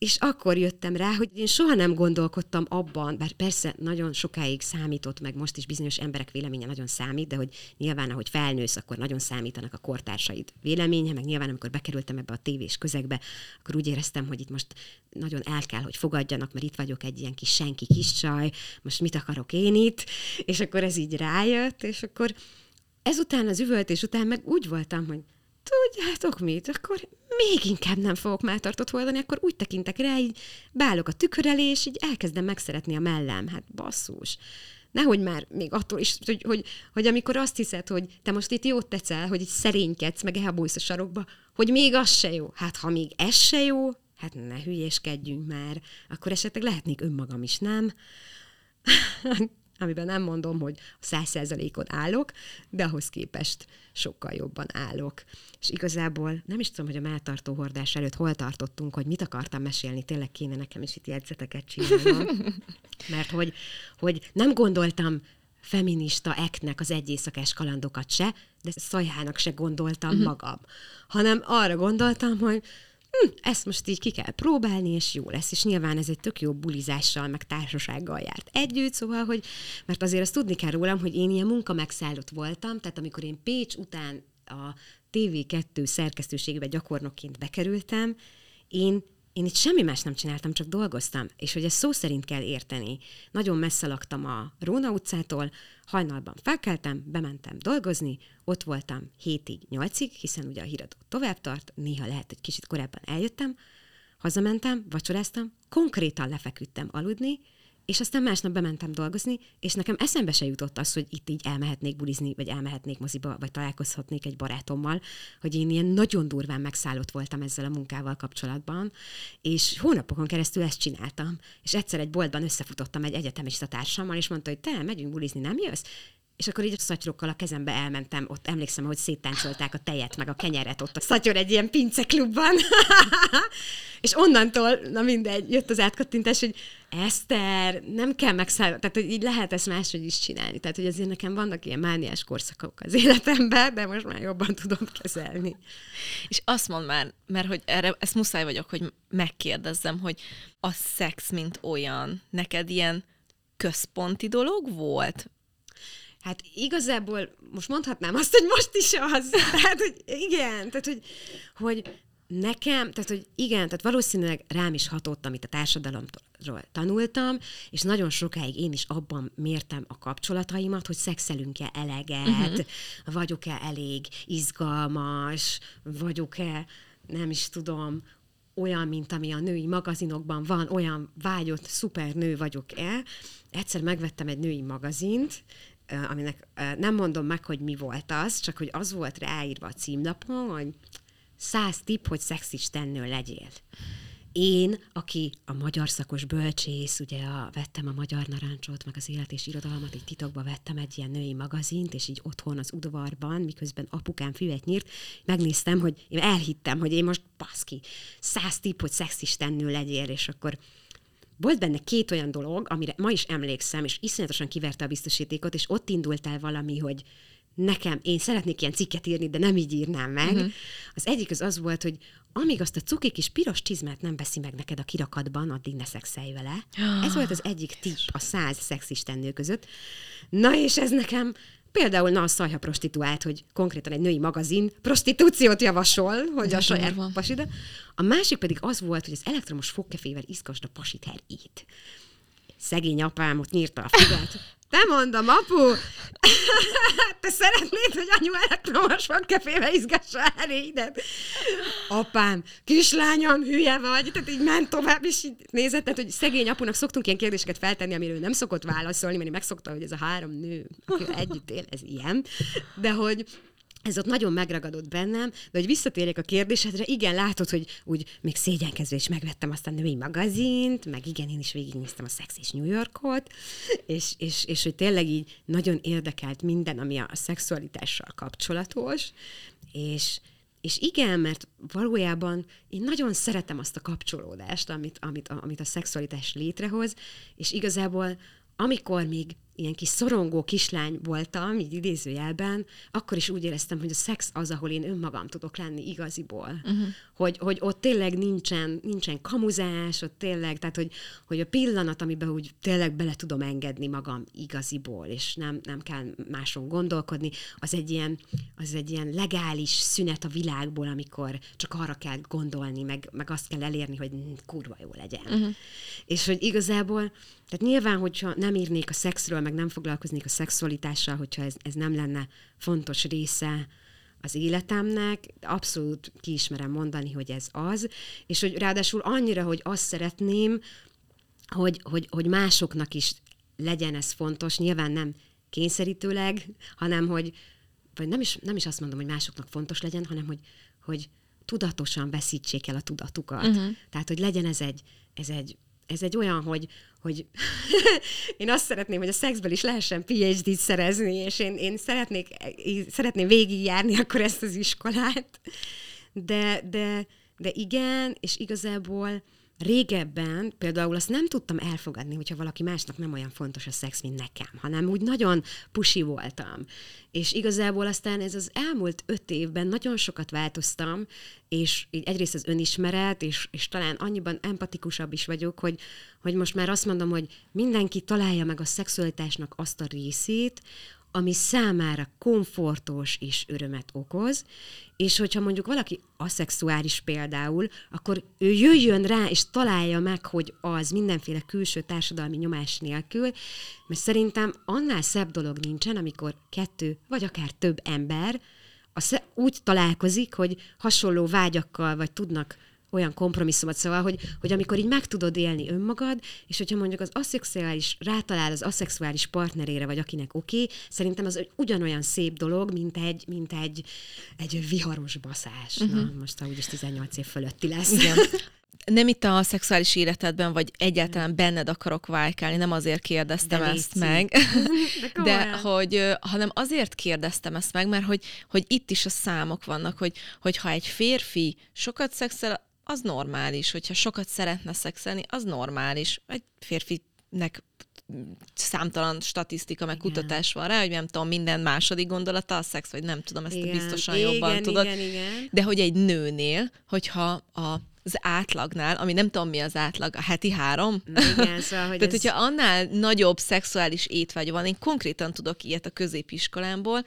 Speaker 3: És akkor jöttem rá, hogy én soha nem gondolkodtam abban, bár persze nagyon sokáig számított, meg most is bizonyos emberek véleménye nagyon számít, de hogy nyilván, ahogy felnősz, akkor nagyon számítanak a kortársaid véleménye, meg nyilván, amikor bekerültem ebbe a tévés közegbe, akkor úgy éreztem, hogy itt most nagyon el kell, hogy fogadjanak, mert itt vagyok egy ilyen kis senki kis csaj, most mit akarok én itt, és akkor ez így rájött, és akkor ezután az üvöltés után meg úgy voltam, hogy tudjátok mit, akkor még inkább nem fogok melltartót hordani, akkor úgy tekintek rá, így beállok a tükör elé, és így elkezdem megszeretni a mellem. Hát basszus. Nehogy már még attól is, hogy, hogy, hogy amikor azt hiszed, hogy te most itt jót tetszel, hogy így szerénykedsz, meg elbújsz a sarokba, hogy még az se jó. Hát ha még ez se jó, hát ne hülyéskedjünk már, akkor esetleg lehetnék önmagam is, nem? amiben nem mondom, hogy a száz százalékon állok, de ahhoz képest sokkal jobban állok. És igazából nem is tudom, hogy a melltartó hordás előtt hol tartottunk, hogy mit akartam mesélni, tényleg kéne nekem is itt jegyzeteket csinálnom. Mert hogy, hogy nem gondoltam feminista eknek az egyészakás kalandokat se, de szajának se gondoltam uh-huh. magam, hanem arra gondoltam, hogy hm, ezt most így ki kell próbálni, és jó lesz. És nyilván ez egy tök jó bulizással, meg társasággal járt együtt, szóval, hogy, mert azért azt tudni kell rólam, hogy én ilyen munka megszállott voltam, tehát amikor én Pécs után a TV2 szerkesztőségbe gyakornokként bekerültem, én én itt semmi más nem csináltam, csak dolgoztam, és hogy ezt szó szerint kell érteni. Nagyon messze laktam a Róna utcától, hajnalban felkeltem, bementem dolgozni, ott voltam hétig, nyolcig, hiszen ugye a híradó tovább tart, néha lehet, hogy kicsit korábban eljöttem, hazamentem, vacsoráztam, konkrétan lefeküdtem aludni, és aztán másnap bementem dolgozni, és nekem eszembe se jutott az, hogy itt így elmehetnék bulizni, vagy elmehetnék moziba, vagy találkozhatnék egy barátommal, hogy én ilyen nagyon durván megszállott voltam ezzel a munkával kapcsolatban, és hónapokon keresztül ezt csináltam. És egyszer egy boltban összefutottam egy egyetemista társammal, és mondta, hogy te, megyünk bulizni, nem jössz? És akkor így a szatyrokkal a kezembe elmentem, ott emlékszem, hogy széttáncolták a tejet, meg a kenyeret ott a szatyor egy ilyen pinceklubban. és onnantól, na mindegy, jött az átkattintás, hogy Eszter, nem kell megszállni, tehát hogy így lehet ezt máshogy is csinálni. Tehát, hogy azért nekem vannak ilyen mániás korszakok az életemben, de most már jobban tudom kezelni.
Speaker 2: És azt mond már, mert hogy erre, ezt muszáj vagyok, hogy megkérdezzem, hogy a szex, mint olyan, neked ilyen központi dolog volt?
Speaker 3: Hát igazából most mondhatnám azt, hogy most is az. Tehát, hogy igen, tehát, hogy, hogy nekem, tehát, hogy igen, tehát valószínűleg rám is hatott, amit a társadalomról tanultam, és nagyon sokáig én is abban mértem a kapcsolataimat, hogy szexelünk-e eleget, uh-huh. vagyok-e elég izgalmas, vagyok-e, nem is tudom, olyan, mint ami a női magazinokban van, olyan vágyott, szuper nő vagyok-e. Egyszer megvettem egy női magazint, aminek nem mondom meg, hogy mi volt az, csak hogy az volt ráírva a címlapon, hogy száz tipp, hogy szexistennő legyél. Én, aki a magyar szakos bölcsész, ugye a, vettem a Magyar Narancsot, meg az Élet és Irodalmat, így titokba vettem egy ilyen női magazint, és így otthon az udvarban, miközben apukám füvet nyírt, megnéztem, hogy én elhittem, hogy én most baszki, száz tipp, hogy szexistennő legyél, és akkor volt benne két olyan dolog, amire ma is emlékszem, és iszonyatosan kiverte a biztosítékot, és ott indult el valami, hogy nekem, én szeretnék ilyen cikket írni, de nem így írnám meg. Uh-huh. Az egyik az az volt, hogy amíg azt a cuki kis piros csizmát nem veszi meg neked a kirakatban, addig ne szexelj vele. Ez volt az egyik tipp a száz szexistennő között. Na és ez nekem Például na a szajha prostituált, hogy konkrétan egy női magazin prostitúciót javasol, hogy a saját pasida. A másik pedig az volt, hogy az elektromos fogkefével izgasd a pasit herít. Szegény apám ott nyírta a füvet. Te mondom, apu, te szeretnéd, hogy anyu elektromos fogkefével izgassa heréidet? Apám, kislányom, hülye vagy, tehát így ment tovább, és így nézett, tehát, hogy szegény apunak szoktunk ilyen kérdéseket feltenni, amiről nem szokott válaszolni, mert megszokta, hogy ez a három nő, aki együtt él, ez ilyen, de hogy ez ott nagyon megragadott bennem, de hogy visszatérjek a kérdésedre, igen, látod, hogy úgy még szégyenkezve is megvettem azt a női magazint, meg igen, én is végignéztem a Sex és New Yorkot, és, és, és hogy tényleg így nagyon érdekelt minden, ami a szexualitással kapcsolatos, és, és igen, mert valójában én nagyon szeretem azt a kapcsolódást, amit, amit, amit a szexualitás létrehoz, és igazából amikor még ilyen kis szorongó kislány voltam, így idézőjelben, akkor is úgy éreztem, hogy a szex az, ahol én önmagam tudok lenni igaziból. Uh-huh. Hogy, hogy ott tényleg nincsen, nincsen kamuzás, ott tényleg, tehát hogy, hogy a pillanat, amiben úgy tényleg bele tudom engedni magam igaziból, és nem, nem kell máson gondolkodni, az egy, ilyen, az egy ilyen legális szünet a világból, amikor csak arra kell gondolni, meg, meg azt kell elérni, hogy kurva jó legyen. Uh-huh. És hogy igazából tehát nyilván, hogyha nem írnék a szexről, meg nem foglalkoznék a szexualitással, hogyha ez, ez nem lenne fontos része az életemnek, abszolút kiismerem mondani, hogy ez az, és hogy ráadásul annyira, hogy azt szeretném, hogy, hogy, hogy másoknak is legyen ez fontos, nyilván nem kényszerítőleg, hanem hogy, vagy nem is, nem is azt mondom, hogy másoknak fontos legyen, hanem hogy, hogy tudatosan veszítsék el a tudatukat. Uh-huh. Tehát, hogy legyen ez egy, ez egy ez egy olyan, hogy, hogy én azt szeretném, hogy a szexből is lehessen PhD-t szerezni, és én, én szeretnék, szeretném végigjárni akkor ezt az iskolát. De, de, de igen, és igazából régebben például azt nem tudtam elfogadni, hogyha valaki másnak nem olyan fontos a szex, mint nekem, hanem úgy nagyon pusi voltam. És igazából aztán ez az elmúlt öt évben nagyon sokat változtam, és így egyrészt az önismeret, és, és talán annyiban empatikusabb is vagyok, hogy, hogy most már azt mondom, hogy mindenki találja meg a szexualitásnak azt a részét, ami számára komfortos és örömet okoz, és hogyha mondjuk valaki aszexuális például, akkor ő jöjjön rá, és találja meg, hogy az mindenféle külső társadalmi nyomás nélkül, mert szerintem annál szebb dolog nincsen, amikor kettő, vagy akár több ember úgy találkozik, hogy hasonló vágyakkal, vagy tudnak olyan kompromisszumot, szóval, hogy, hogy amikor így meg tudod élni önmagad, és hogyha mondjuk az aszexuális rátalál az aszexuális partnerére, vagy akinek oké, okay, szerintem az ugyanolyan szép dolog, mint egy, mint egy, egy viharos baszás. Uh-huh. Na, most ha úgyis 18 év fölötti lesz. Igen.
Speaker 2: nem itt a szexuális életedben, vagy egyáltalán benned akarok vájkálni, nem azért kérdeztem
Speaker 3: De
Speaker 2: ezt meg,
Speaker 3: De
Speaker 2: de hogy, hanem azért kérdeztem ezt meg, mert hogy, hogy itt is a számok vannak, hogy, hogy ha egy férfi sokat szexel, az normális, hogyha sokat szeretne szexelni, az normális. Egy férfinek számtalan statisztika, meg
Speaker 3: Igen.
Speaker 2: kutatás van rá, hogy nem tudom, minden második gondolata a szex, vagy nem tudom, ezt
Speaker 3: Igen,
Speaker 2: biztosan
Speaker 3: igen,
Speaker 2: jobban tudod.
Speaker 3: igen, igen.
Speaker 2: De hogy egy nőnél, hogyha a az átlagnál, ami nem tudom mi az átlag, a heti három?
Speaker 3: Igen, szóval, hogy
Speaker 2: Tehát,
Speaker 3: ez-
Speaker 2: hogyha annál nagyobb szexuális étvágy van, én konkrétan tudok ilyet a középiskolámból,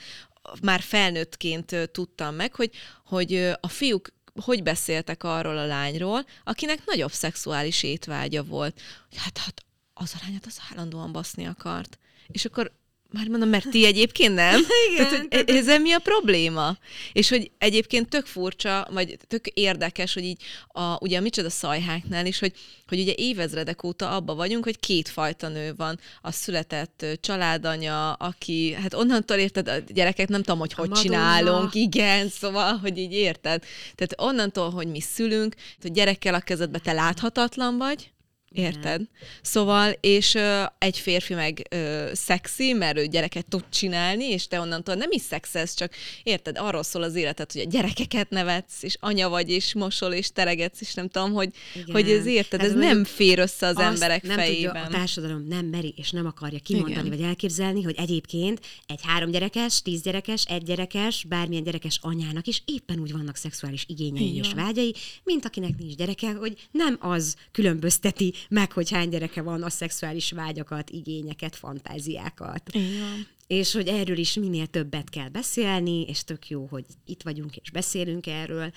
Speaker 2: már felnőttként tudtam meg, hogy, hogy a fiúk hogy beszéltek arról a lányról, akinek nagyobb szexuális étvágya volt. Hát, hát az a lányat az állandóan baszni akart. És akkor már mondom, mert ti egyébként nem?
Speaker 3: Igen,
Speaker 2: Tehát, hogy ezzel mi a probléma? És hogy egyébként tök furcsa, vagy tök érdekes, hogy így a, ugye a micsoda szajháknál is, hogy, hogy ugye évezredek óta abba vagyunk, hogy kétfajta nő van. A született családanya, aki, hát onnantól érted, a gyerekek nem tudom, hogy hogy
Speaker 3: Madonna.
Speaker 2: csinálunk, igen, szóval, hogy így érted. Tehát onnantól, hogy mi szülünk, hogy gyerekkel a kezedbe te láthatatlan vagy, Érted? Szóval, és ö, egy férfi meg ö, szexi, mert ő gyereket tud csinálni, és te onnantól nem is szexelsz, csak érted, arról szól az életed, hogy a gyerekeket nevetsz, és anya vagy, és mosol, és teregetsz, és nem tudom, hogy,
Speaker 3: Igen.
Speaker 2: hogy ez érted,
Speaker 3: Hát
Speaker 2: ez nem fér össze az emberek
Speaker 3: nem
Speaker 2: fejében.
Speaker 3: Tudja, a társadalom nem meri és nem akarja kimondani,
Speaker 2: Igen.
Speaker 3: vagy elképzelni, hogy egyébként egy három gyerekes, tíz gyerekes, egy gyerekes, bármilyen gyerekes anyának is éppen úgy vannak szexuális igényei
Speaker 2: Így
Speaker 3: és vágyai, mint akinek nincs gyereke, hogy nem az különbözteti meg, hogy hány gyereke van a szexuális vágyakat, igényeket, fantáziákat.
Speaker 2: Igen.
Speaker 3: És hogy erről is minél többet kell beszélni, és tök jó, hogy itt vagyunk és beszélünk erről,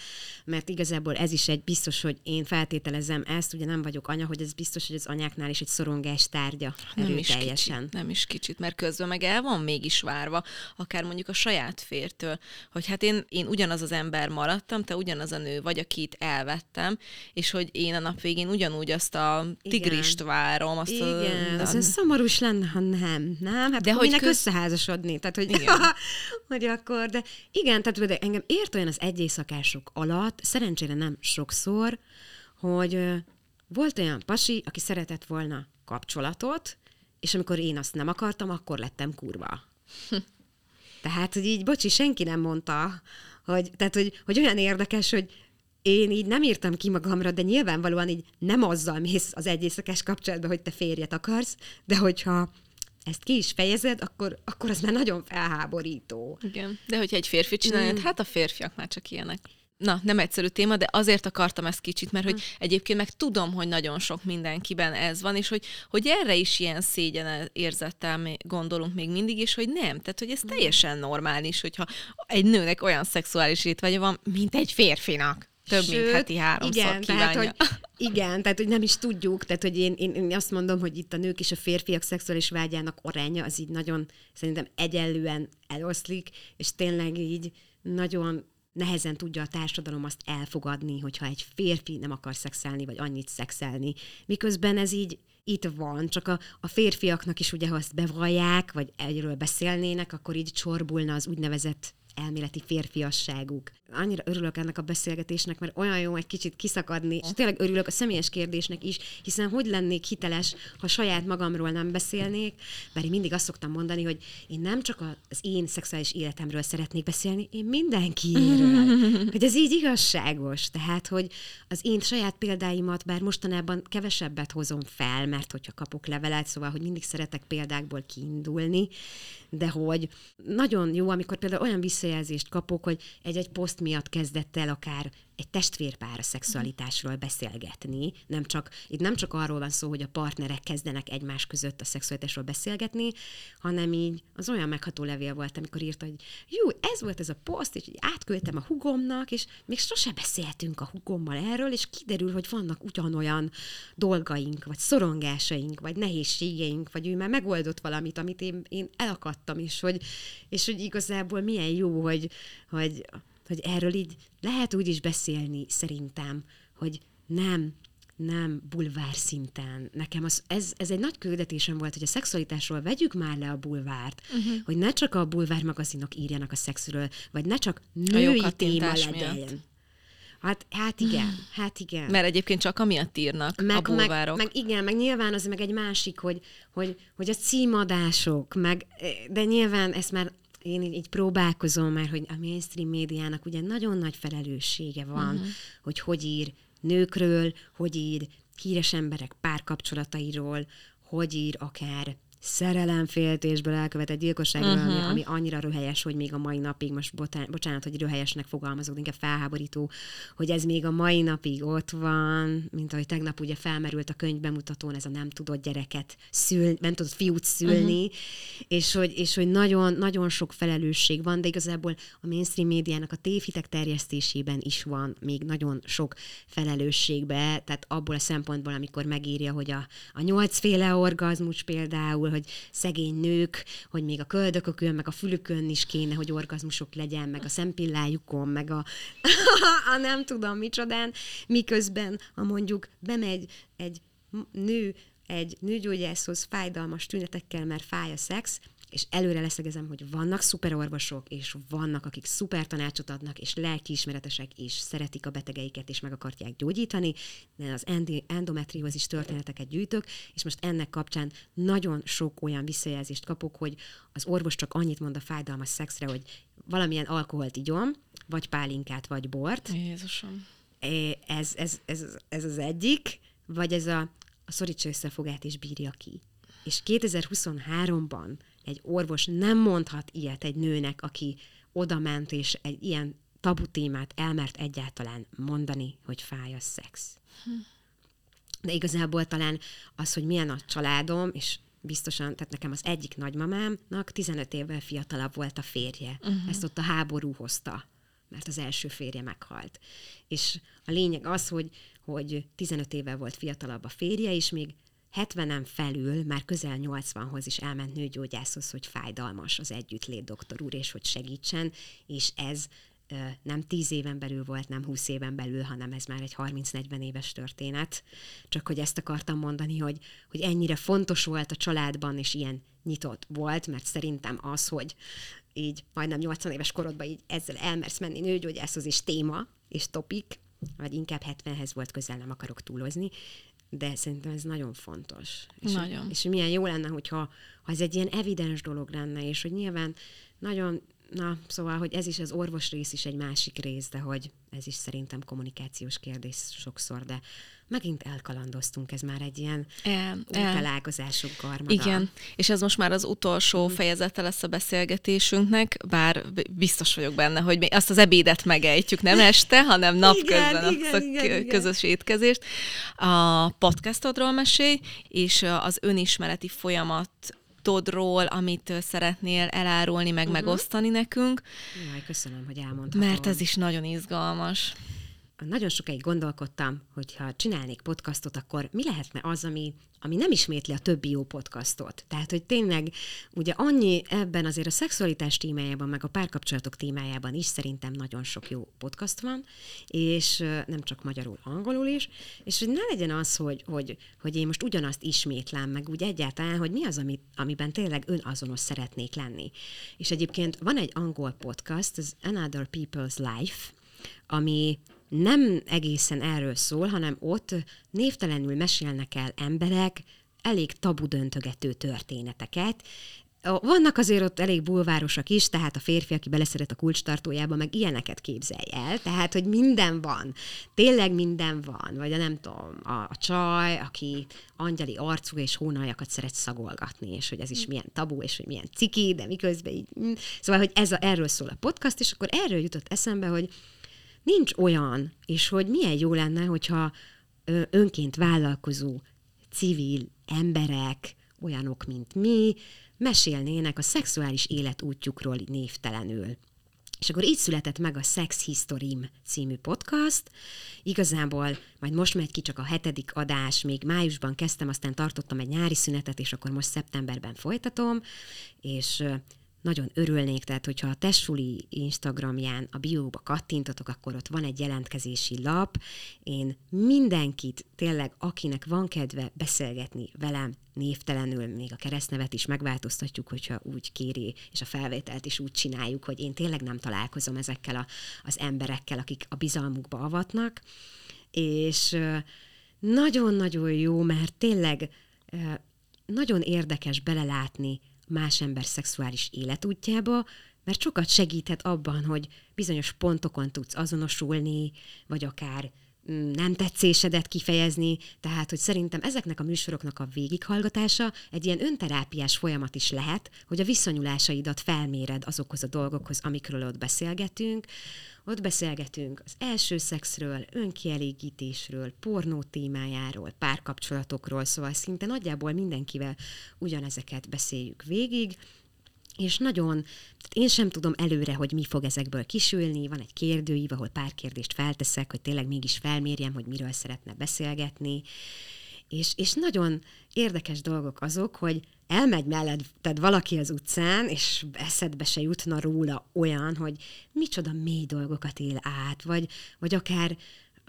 Speaker 3: mert igazából ez is egy biztos, hogy én feltételezem ezt, ugye nem vagyok anya, hogy ez biztos, hogy az anyáknál is egy szorongás tárgya
Speaker 2: Nem is kicsit, nem is kicsit, mert közben meg el van mégis várva, akár mondjuk a saját fértől, hogy hát én, én ugyanaz az ember maradtam, te ugyanaz a nő vagy, akit elvettem, és hogy én a nap végén ugyanúgy azt a tigrist várom, azt
Speaker 3: Igen,
Speaker 2: a...
Speaker 3: az szomorús lenne, ha nem, nem? Hát
Speaker 2: De hogy köz-
Speaker 3: összeházasodni, tehát hogy,
Speaker 2: Igen.
Speaker 3: hogy akkor, de igen, tehát de engem ért olyan az egy éjszakások alatt, szerencsére nem sokszor, hogy volt olyan pasi, aki szeretett volna kapcsolatot, és amikor én azt nem akartam, akkor lettem kurva. Tehát, hogy így, bocsi, senki nem mondta, hogy, tehát, hogy, hogy olyan érdekes, hogy én így nem írtam ki magamra, de nyilvánvalóan így nem azzal mész az egy éjszakás kapcsolatba, hogy te férjet akarsz, de hogyha ezt ki is fejezed, akkor, akkor az már nagyon felháborító.
Speaker 2: Igen. De hogyha egy férfi csinálja, mm. hát a férfiak már csak ilyenek. Na, nem egyszerű téma, de azért akartam ezt kicsit, mert hogy egyébként meg tudom, hogy nagyon sok mindenkiben ez van, és hogy, hogy erre is ilyen szégyen érzettel gondolunk még mindig, és hogy nem. Tehát, hogy ez teljesen normális, hogyha egy nőnek olyan szexuális étvágya van, mint egy férfinak. Több, mint
Speaker 3: Sőt,
Speaker 2: heti háromszor
Speaker 3: igen,
Speaker 2: kívánja.
Speaker 3: Tehát, hogy, igen, tehát hogy nem is tudjuk, tehát hogy én, én, én azt mondom, hogy itt a nők és a férfiak szexuális vágyának aránya az így nagyon szerintem egyenlően eloszlik, és tényleg így nagyon nehezen tudja a társadalom azt elfogadni, hogyha egy férfi nem akar szexelni, vagy annyit szexelni. Miközben ez így itt van, csak a, a férfiaknak is ugye, ha azt bevallják, vagy erről beszélnének, akkor így csorbulna az úgynevezett elméleti férfiasságuk. Annyira örülök ennek a beszélgetésnek, mert olyan jó egy kicsit kiszakadni, és tényleg örülök a személyes kérdésnek is, hiszen hogy lennék hiteles, ha saját magamról nem beszélnék, bár én mindig azt szoktam mondani, hogy én nem csak az én szexuális életemről szeretnék beszélni, én mindenkiéről. hogy ez így igazságos. Tehát, hogy az én saját példáimat, bár mostanában kevesebbet hozom fel, mert hogyha kapok levelet, szóval, hogy mindig szeretek példákból kiindulni, de hogy nagyon jó, amikor például olyan visszajelzést kapok, hogy egy-egy poszt miatt kezdett el akár egy testvérpár a szexualitásról beszélgetni. Nem csak, itt nem csak arról van szó, hogy a partnerek kezdenek egymás között a szexualitásról beszélgetni, hanem így az olyan megható levél volt, amikor írta, hogy jó, ez volt ez a poszt, és így átküldtem a hugomnak, és még sose beszéltünk a hugommal erről, és kiderül, hogy vannak ugyanolyan dolgaink, vagy szorongásaink, vagy nehézségeink, vagy ő már megoldott valamit, amit én, én elakadtam, és hogy, és hogy igazából milyen jó, hogy, hogy, hogy erről így lehet úgy is beszélni, szerintem, hogy nem, nem bulvár szinten. Nekem az, ez, ez egy nagy küldetésem volt, hogy a szexualitásról vegyük már le a bulvárt, uh-huh. hogy ne csak a bulvár magazinok írjanak a szexről, vagy ne csak női téma legyen.
Speaker 2: miatt.
Speaker 3: Hát, hát igen, hát igen.
Speaker 2: Mert egyébként csak amiatt írnak
Speaker 3: meg,
Speaker 2: a bulvárok.
Speaker 3: Meg, meg, igen, meg nyilván az meg egy másik, hogy, hogy, hogy a címadások, meg, de nyilván ezt már én így, próbálkozom már, hogy a mainstream médiának ugye nagyon nagy felelőssége van, uh-huh. hogy hogy ír nőkről, hogy ír híres emberek párkapcsolatairól, hogy ír akár szerelemféltésből elkövetett gyilkosságról, uh-huh. ami, ami annyira röhelyes, hogy még a mai napig, most botán, bocsánat, hogy röhelyesnek fogalmazok, inkább felháborító, hogy ez még a mai napig ott van, mint ahogy tegnap ugye felmerült a könyv bemutatón, ez a nem tudott gyereket szül, nem tudott fiút szülni, uh-huh. és, hogy, és hogy nagyon, nagyon sok felelősség van, de igazából a mainstream médiának a tévhitek terjesztésében is van még nagyon sok felelősségbe, tehát abból a szempontból, amikor megírja, hogy a, a nyolcféle orgazmus például, hogy szegény nők, hogy még a köldökökön, meg a fülükön is kéne, hogy orgazmusok legyen, meg a szempillájukon, meg a, a nem tudom micsodán, miközben, ha mondjuk bemegy egy nő egy nőgyógyászhoz fájdalmas tünetekkel, mert fáj a szex, és előre leszegezem, hogy vannak szuperorvosok, és vannak, akik szuper tanácsot adnak, és lelkiismeretesek, és szeretik a betegeiket, és meg akarják gyógyítani, de az endometriózis történeteket gyűjtök, és most ennek kapcsán nagyon sok olyan visszajelzést kapok, hogy az orvos csak annyit mond a fájdalmas szexre, hogy valamilyen alkoholt igyom, vagy pálinkát, vagy bort.
Speaker 2: Jézusom.
Speaker 3: Ez, ez, ez, ez az egyik, vagy ez a, a szorítsa összefogát és bírja ki. És 2023-ban egy orvos nem mondhat ilyet egy nőnek, aki oda ment, és egy ilyen tabu témát elmert egyáltalán mondani, hogy fáj a szex. De igazából talán az, hogy milyen a családom, és biztosan, tehát nekem az egyik nagymamámnak 15 évvel fiatalabb volt a férje. Uh-huh. Ezt ott a háború hozta, mert az első férje meghalt. És a lényeg az, hogy, hogy 15 évvel volt fiatalabb a férje, és még 70-en felül már közel 80-hoz is elment nőgyógyászhoz, hogy fájdalmas az együttlét, doktor úr, és hogy segítsen, és ez nem 10 éven belül volt, nem 20 éven belül, hanem ez már egy 30-40 éves történet. Csak hogy ezt akartam mondani, hogy, hogy ennyire fontos volt a családban, és ilyen nyitott volt, mert szerintem az, hogy így majdnem 80 éves korodban így ezzel elmersz menni nőgyógyászhoz is téma, és topik, vagy inkább 70-hez volt közel, nem akarok túlozni, de szerintem ez nagyon fontos. És,
Speaker 2: nagyon.
Speaker 3: És milyen jó lenne, hogyha ha ez egy ilyen evidens dolog lenne, és hogy nyilván nagyon, na, szóval, hogy ez is az orvos rész is egy másik rész, de hogy ez is szerintem kommunikációs kérdés sokszor, de megint elkalandoztunk, ez már egy ilyen el, útelágazások garmada.
Speaker 2: Igen, és ez most már az utolsó mm. fejezete lesz a beszélgetésünknek, bár biztos vagyok benne, hogy mi azt az ebédet megejtjük, nem este, hanem napközben igen, a igen, igen, közös igen. étkezést. A podcastodról mesélj, és az önismereti folyamat tudról, amit szeretnél elárulni, meg uh-huh. megosztani nekünk.
Speaker 3: Jaj, köszönöm, hogy elmondhatom.
Speaker 2: Mert ez is nagyon izgalmas
Speaker 3: nagyon sokáig gondolkodtam, hogy ha csinálnék podcastot, akkor mi lehetne az, ami, ami nem ismétli a többi jó podcastot. Tehát, hogy tényleg ugye annyi ebben azért a szexualitás témájában, meg a párkapcsolatok témájában is szerintem nagyon sok jó podcast van, és nem csak magyarul, angolul is, és hogy ne legyen az, hogy, hogy, hogy én most ugyanazt ismétlem, meg úgy egyáltalán, hogy mi az, ami, amiben tényleg önazonos szeretnék lenni. És egyébként van egy angol podcast, az Another People's Life, ami nem egészen erről szól, hanem ott névtelenül mesélnek el emberek elég tabu döntögető történeteket, vannak azért ott elég bulvárosak is, tehát a férfi, aki beleszeret a kulcstartójába, meg ilyeneket képzelj el, tehát, hogy minden van, tényleg minden van, vagy a nem tudom, a, a csaj, aki angyali arcú és hónaljakat szeret szagolgatni, és hogy ez is milyen tabu, és hogy milyen ciki, de miközben így... Szóval, hogy ez a, erről szól a podcast, és akkor erről jutott eszembe, hogy nincs olyan, és hogy milyen jó lenne, hogyha önként vállalkozó civil emberek, olyanok, mint mi, mesélnének a szexuális életútjukról névtelenül. És akkor így született meg a Sex History című podcast. Igazából majd most megy ki csak a hetedik adás, még májusban kezdtem, aztán tartottam egy nyári szünetet, és akkor most szeptemberben folytatom, és nagyon örülnék, tehát hogyha a Tessuli Instagramján a bióba kattintotok, akkor ott van egy jelentkezési lap. Én mindenkit, tényleg akinek van kedve beszélgetni velem, névtelenül, még a keresztnevet is megváltoztatjuk, hogyha úgy kéri, és a felvételt is úgy csináljuk, hogy én tényleg nem találkozom ezekkel a, az emberekkel, akik a bizalmukba avatnak, és nagyon-nagyon jó, mert tényleg nagyon érdekes belelátni más ember szexuális életútjába, mert sokat segíthet abban, hogy bizonyos pontokon tudsz azonosulni, vagy akár nem tetszésedet kifejezni, tehát, hogy szerintem ezeknek a műsoroknak a végighallgatása egy ilyen önterápiás folyamat is lehet, hogy a viszonyulásaidat felméred azokhoz a dolgokhoz, amikről ott beszélgetünk, ott beszélgetünk az első szexről, önkielégítésről, pornó témájáról, párkapcsolatokról, szóval szinte nagyjából mindenkivel ugyanezeket beszéljük végig, és nagyon, tehát én sem tudom előre, hogy mi fog ezekből kisülni, van egy kérdőív, ahol pár kérdést felteszek, hogy tényleg mégis felmérjem, hogy miről szeretne beszélgetni, és, és nagyon érdekes dolgok azok, hogy elmegy tehát valaki az utcán, és eszedbe se jutna róla olyan, hogy micsoda mély dolgokat él át, vagy, vagy akár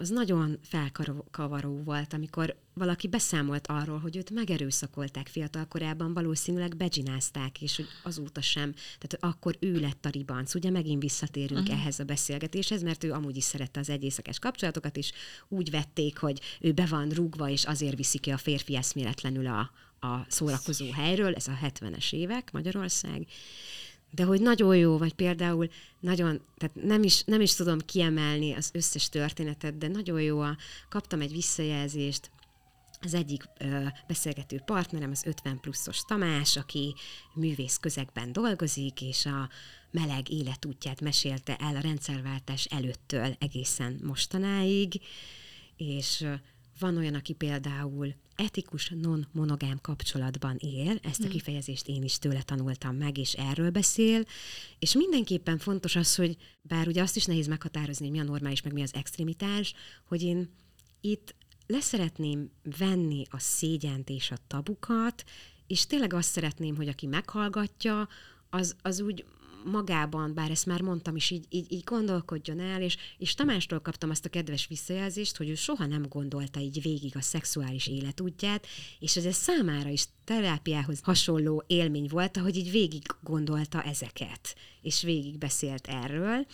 Speaker 3: az nagyon felkavaró volt, amikor valaki beszámolt arról, hogy őt megerőszakolták fiatal korában, valószínűleg begginázták, és hogy azóta sem, tehát akkor ő lett a ribanc. Ugye megint visszatérünk uh-huh. ehhez a beszélgetéshez, mert ő amúgy is szerette az egyészekes kapcsolatokat, és úgy vették, hogy ő be van rúgva, és azért viszi ki a férfi eszméletlenül a, a szórakozó helyről, ez a 70-es évek Magyarország, de hogy nagyon jó, vagy például nagyon, tehát nem is, nem is tudom kiemelni az összes történetet, de nagyon jó, a, kaptam egy visszajelzést, az egyik ö, beszélgető partnerem az 50 pluszos Tamás, aki művész közegben dolgozik, és a meleg életútját mesélte el a rendszerváltás előttől egészen mostanáig, és van olyan, aki például etikus non-monogám kapcsolatban él, ezt a hmm. kifejezést én is tőle tanultam meg, és erről beszél, és mindenképpen fontos az, hogy bár ugye azt is nehéz meghatározni, hogy mi a normális, meg mi az extremitás, hogy én itt leszeretném venni a szégyent és a tabukat, és tényleg azt szeretném, hogy aki meghallgatja, az, az úgy magában, bár ezt már mondtam is, így, így, így gondolkodjon el, és, és Tamástól kaptam azt a kedves visszajelzést, hogy ő soha nem gondolta így végig a szexuális életútját, és ez számára is terápiához hasonló élmény volt, hogy így végig gondolta ezeket, és végig beszélt erről.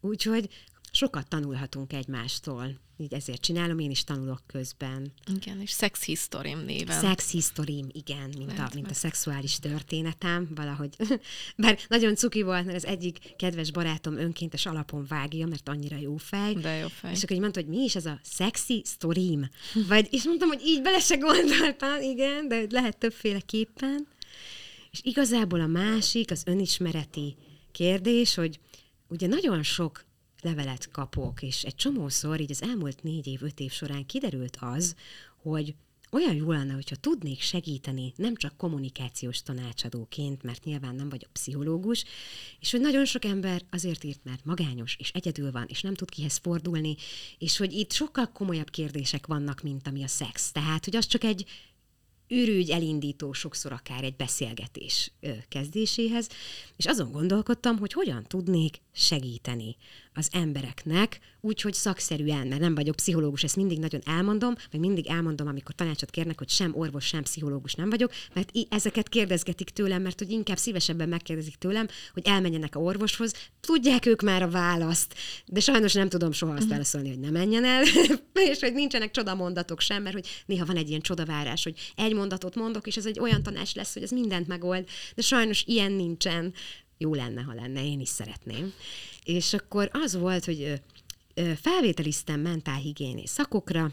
Speaker 3: Úgyhogy sokat tanulhatunk egymástól. Így ezért csinálom, én is tanulok közben.
Speaker 2: Igen, és Sex History néven.
Speaker 3: Sex History, igen, mint, a, mint a szexuális történetem, valahogy. Bár nagyon cuki volt, mert az egyik kedves barátom önkéntes alapon vágja, mert annyira jó fej.
Speaker 2: De jó fej.
Speaker 3: És akkor így mondta, hogy mi is ez a sexy story Vagy, és mondtam, hogy így bele se gondoltam, igen, de lehet többféleképpen. És igazából a másik, az önismereti kérdés, hogy ugye nagyon sok levelet kapok, és egy csomószor így az elmúlt négy év, öt év során kiderült az, hogy olyan jó lenne, hogyha tudnék segíteni, nem csak kommunikációs tanácsadóként, mert nyilván nem vagyok pszichológus, és hogy nagyon sok ember azért írt, mert magányos, és egyedül van, és nem tud kihez fordulni, és hogy itt sokkal komolyabb kérdések vannak, mint ami a szex. Tehát, hogy az csak egy ürügy elindító sokszor akár egy beszélgetés kezdéséhez, és azon gondolkodtam, hogy hogyan tudnék segíteni az embereknek, úgyhogy szakszerűen, mert nem vagyok pszichológus, ezt mindig nagyon elmondom, meg mindig elmondom, amikor tanácsot kérnek, hogy sem orvos, sem pszichológus nem vagyok, mert ezeket kérdezgetik tőlem, mert hogy inkább szívesebben megkérdezik tőlem, hogy elmenjenek a orvoshoz, tudják ők már a választ, de sajnos nem tudom soha azt mhm. válaszolni, hogy ne menjen el, és hogy nincsenek csodamondatok sem, mert hogy néha van egy ilyen csodavárás, hogy egy mondatot mondok, és ez egy olyan tanács lesz, hogy ez mindent megold, de sajnos ilyen nincsen. Jó lenne, ha lenne, én is szeretném. És akkor az volt, hogy felvételiztem mentálhigiéni szakokra,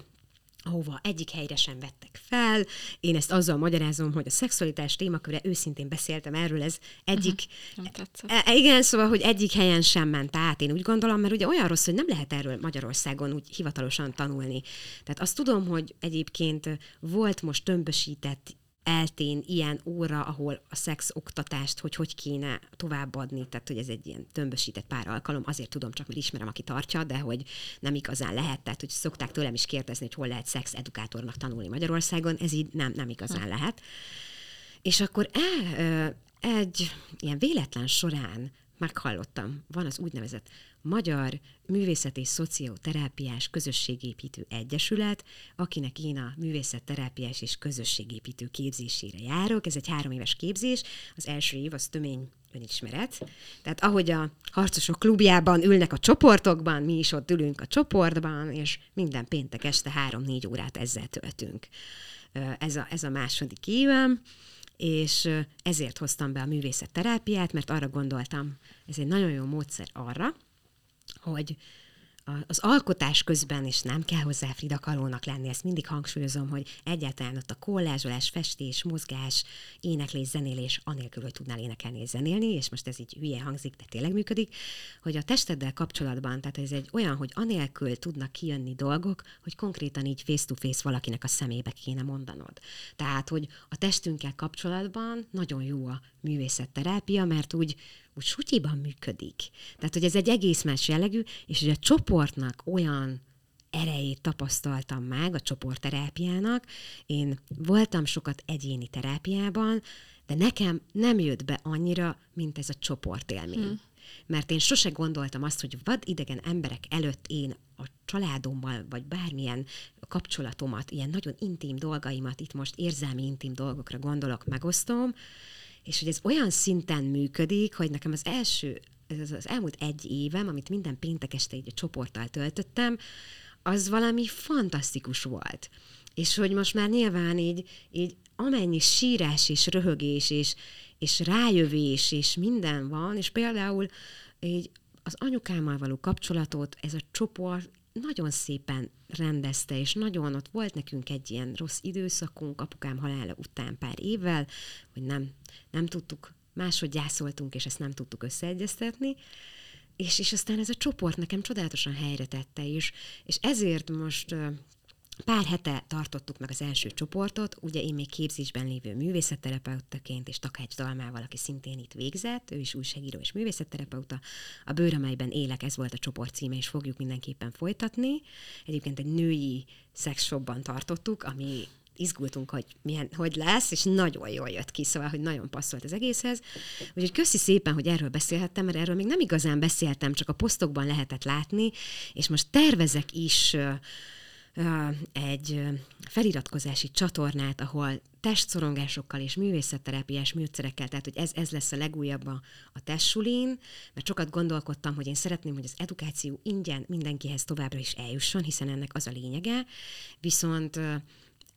Speaker 3: ahova egyik helyre sem vettek fel. Én ezt azzal magyarázom, hogy a szexualitás témaköre őszintén beszéltem erről, ez egyik... Uh-huh. Igen, szóval, hogy egyik helyen sem ment át, én úgy gondolom, mert ugye olyan rossz, hogy nem lehet erről Magyarországon úgy hivatalosan tanulni. Tehát azt tudom, hogy egyébként volt most tömbösített eltén ilyen óra, ahol a szex oktatást, hogy hogy kéne továbbadni, tehát hogy ez egy ilyen tömbösített pár alkalom, azért tudom csak, mert ismerem, aki tartja, de hogy nem igazán lehet, tehát hogy szokták tőlem is kérdezni, hogy hol lehet szex edukátornak tanulni Magyarországon, ez így nem, nem igazán lehet. És akkor el, egy ilyen véletlen során meghallottam, van az úgynevezett Magyar Művészet és Szocioterápiás Közösségépítő Egyesület, akinek én a művészetterápiás és közösségépítő képzésére járok. Ez egy három éves képzés, az első év az tömény önismeret. Tehát ahogy a harcosok klubjában ülnek a csoportokban, mi is ott ülünk a csoportban, és minden péntek este három-négy órát ezzel töltünk. Ez a, ez a második évem és ezért hoztam be a művészetterápiát, mert arra gondoltam, ez egy nagyon jó módszer arra, hogy az alkotás közben is nem kell hozzá Frida Kalónak lenni, ezt mindig hangsúlyozom, hogy egyáltalán ott a kollázsolás, festés, mozgás, éneklés, zenélés, anélkül, hogy tudnál énekelni és zenélni, és most ez így hülye hangzik, de tényleg működik, hogy a testeddel kapcsolatban, tehát ez egy olyan, hogy anélkül tudnak kijönni dolgok, hogy konkrétan így face-to-face valakinek a szemébe kéne mondanod. Tehát, hogy a testünkkel kapcsolatban nagyon jó a művészetterápia, mert úgy úgy sutyiban működik. Tehát, hogy ez egy egész más jellegű, és hogy a csoportnak olyan erejét tapasztaltam meg a csoportterápiának. Én voltam sokat egyéni terápiában, de nekem nem jött be annyira, mint ez a csoportélmény. Hmm. Mert én sose gondoltam azt, hogy vad idegen emberek előtt én a családommal, vagy bármilyen kapcsolatomat, ilyen nagyon intim dolgaimat, itt most érzelmi intim dolgokra gondolok, megosztom, és hogy ez olyan szinten működik, hogy nekem az első, ez az elmúlt egy évem, amit minden péntek este egy csoporttal töltöttem, az valami fantasztikus volt. És hogy most már nyilván így, így amennyi sírás és röhögés és, és rájövés és minden van, és például így az anyukámmal való kapcsolatot ez a csoport nagyon szépen rendezte, és nagyon ott volt nekünk egy ilyen rossz időszakunk apukám halála után pár évvel, hogy nem, nem tudtuk, máshogy gyászoltunk, és ezt nem tudtuk összeegyeztetni, és, és aztán ez a csoport nekem csodálatosan helyre tette is, és ezért most Pár hete tartottuk meg az első csoportot, ugye én még képzésben lévő művészetterapeutaként és Takács Dalmával, aki szintén itt végzett, ő is újságíró és művészetterapeuta. A bőr, amelyben élek, ez volt a csoport címe, és fogjuk mindenképpen folytatni. Egyébként egy női szexshopban tartottuk, ami izgultunk, hogy milyen, hogy lesz, és nagyon jól jött ki, szóval, hogy nagyon passzolt az egészhez. Úgyhogy köszi szépen, hogy erről beszélhettem, mert erről még nem igazán beszéltem, csak a posztokban lehetett látni, és most tervezek is egy feliratkozási csatornát, ahol testszorongásokkal és művészetterápiás műszerekkel, tehát hogy ez, ez lesz a legújabb a, a testsulin, mert sokat gondolkodtam, hogy én szeretném, hogy az edukáció ingyen mindenkihez továbbra is eljusson, hiszen ennek az a lényege, viszont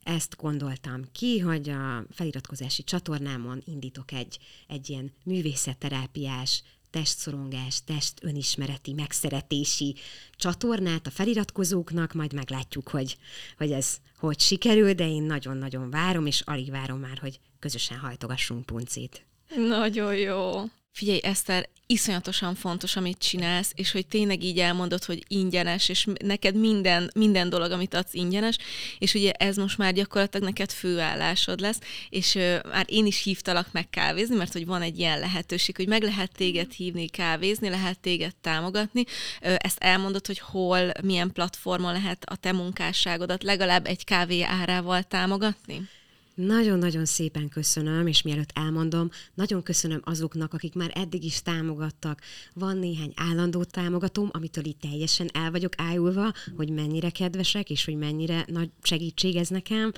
Speaker 3: ezt gondoltam ki, hogy a feliratkozási csatornámon indítok egy, egy ilyen művészetterápiás testszorongás, test önismereti, megszeretési csatornát a feliratkozóknak, majd meglátjuk, hogy, hogy ez hogy sikerül, de én nagyon-nagyon várom, és alig várom már, hogy közösen hajtogassunk puncét.
Speaker 2: Nagyon jó. Figyelj, Eszter, iszonyatosan fontos, amit csinálsz, és hogy tényleg így elmondod, hogy ingyenes, és neked minden, minden dolog, amit adsz ingyenes, és ugye ez most már gyakorlatilag neked főállásod lesz, és uh, már én is hívtalak meg kávézni, mert hogy van egy ilyen lehetőség, hogy meg lehet téged hívni kávézni, lehet téged támogatni. Uh, ezt elmondod, hogy hol, milyen platformon lehet a te munkásságodat legalább egy kávé árával támogatni?
Speaker 3: Nagyon-nagyon szépen köszönöm, és mielőtt elmondom, nagyon köszönöm azoknak, akik már eddig is támogattak. Van néhány állandó támogatóm, amitől itt teljesen el vagyok ájulva, hogy mennyire kedvesek, és hogy mennyire nagy segítség ez nekem.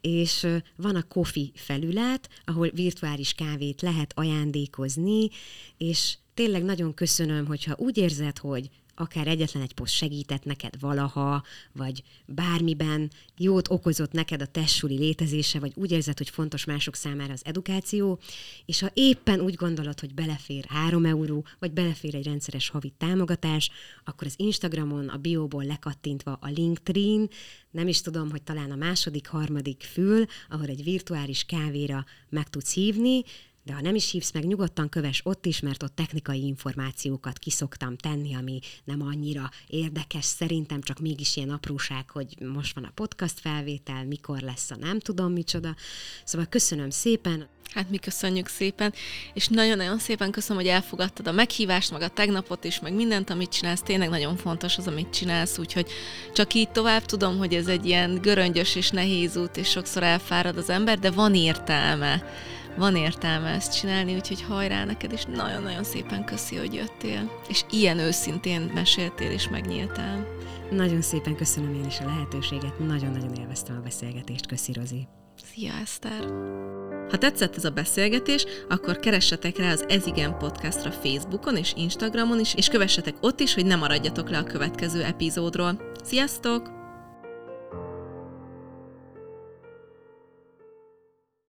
Speaker 3: És van a Kofi felület, ahol virtuális kávét lehet ajándékozni, és tényleg nagyon köszönöm, hogyha úgy érzed, hogy akár egyetlen egy poszt segített neked valaha, vagy bármiben jót okozott neked a tessuli létezése, vagy úgy érzed, hogy fontos mások számára az edukáció, és ha éppen úgy gondolod, hogy belefér 3 euró, vagy belefér egy rendszeres havi támogatás, akkor az Instagramon a bióból lekattintva a Linktree-n, nem is tudom, hogy talán a második, harmadik fül, ahol egy virtuális kávéra meg tudsz hívni, de ha nem is hívsz meg, nyugodtan köves ott is, mert ott technikai információkat kiszoktam tenni, ami nem annyira érdekes, szerintem csak mégis ilyen apróság, hogy most van a podcast felvétel, mikor lesz a nem tudom micsoda. Szóval köszönöm szépen.
Speaker 2: Hát mi köszönjük szépen, és nagyon-nagyon szépen köszönöm, hogy elfogadtad a meghívást, meg a tegnapot is, meg mindent, amit csinálsz. Tényleg nagyon fontos az, amit csinálsz, úgyhogy csak így tovább tudom, hogy ez egy ilyen göröngyös és nehéz út, és sokszor elfárad az ember, de van értelme van értelme ezt csinálni, úgyhogy hajrá neked, és nagyon-nagyon szépen köszi, hogy jöttél. És ilyen őszintén meséltél és megnyíltál.
Speaker 3: Nagyon szépen köszönöm én is a lehetőséget, nagyon-nagyon élveztem a beszélgetést. Köszi, Rozi.
Speaker 2: Szia, Eszter! Ha tetszett ez a beszélgetés, akkor keressetek rá az Ezigen podcastra Facebookon és Instagramon is, és kövessetek ott is, hogy ne maradjatok le a következő epizódról. Sziasztok!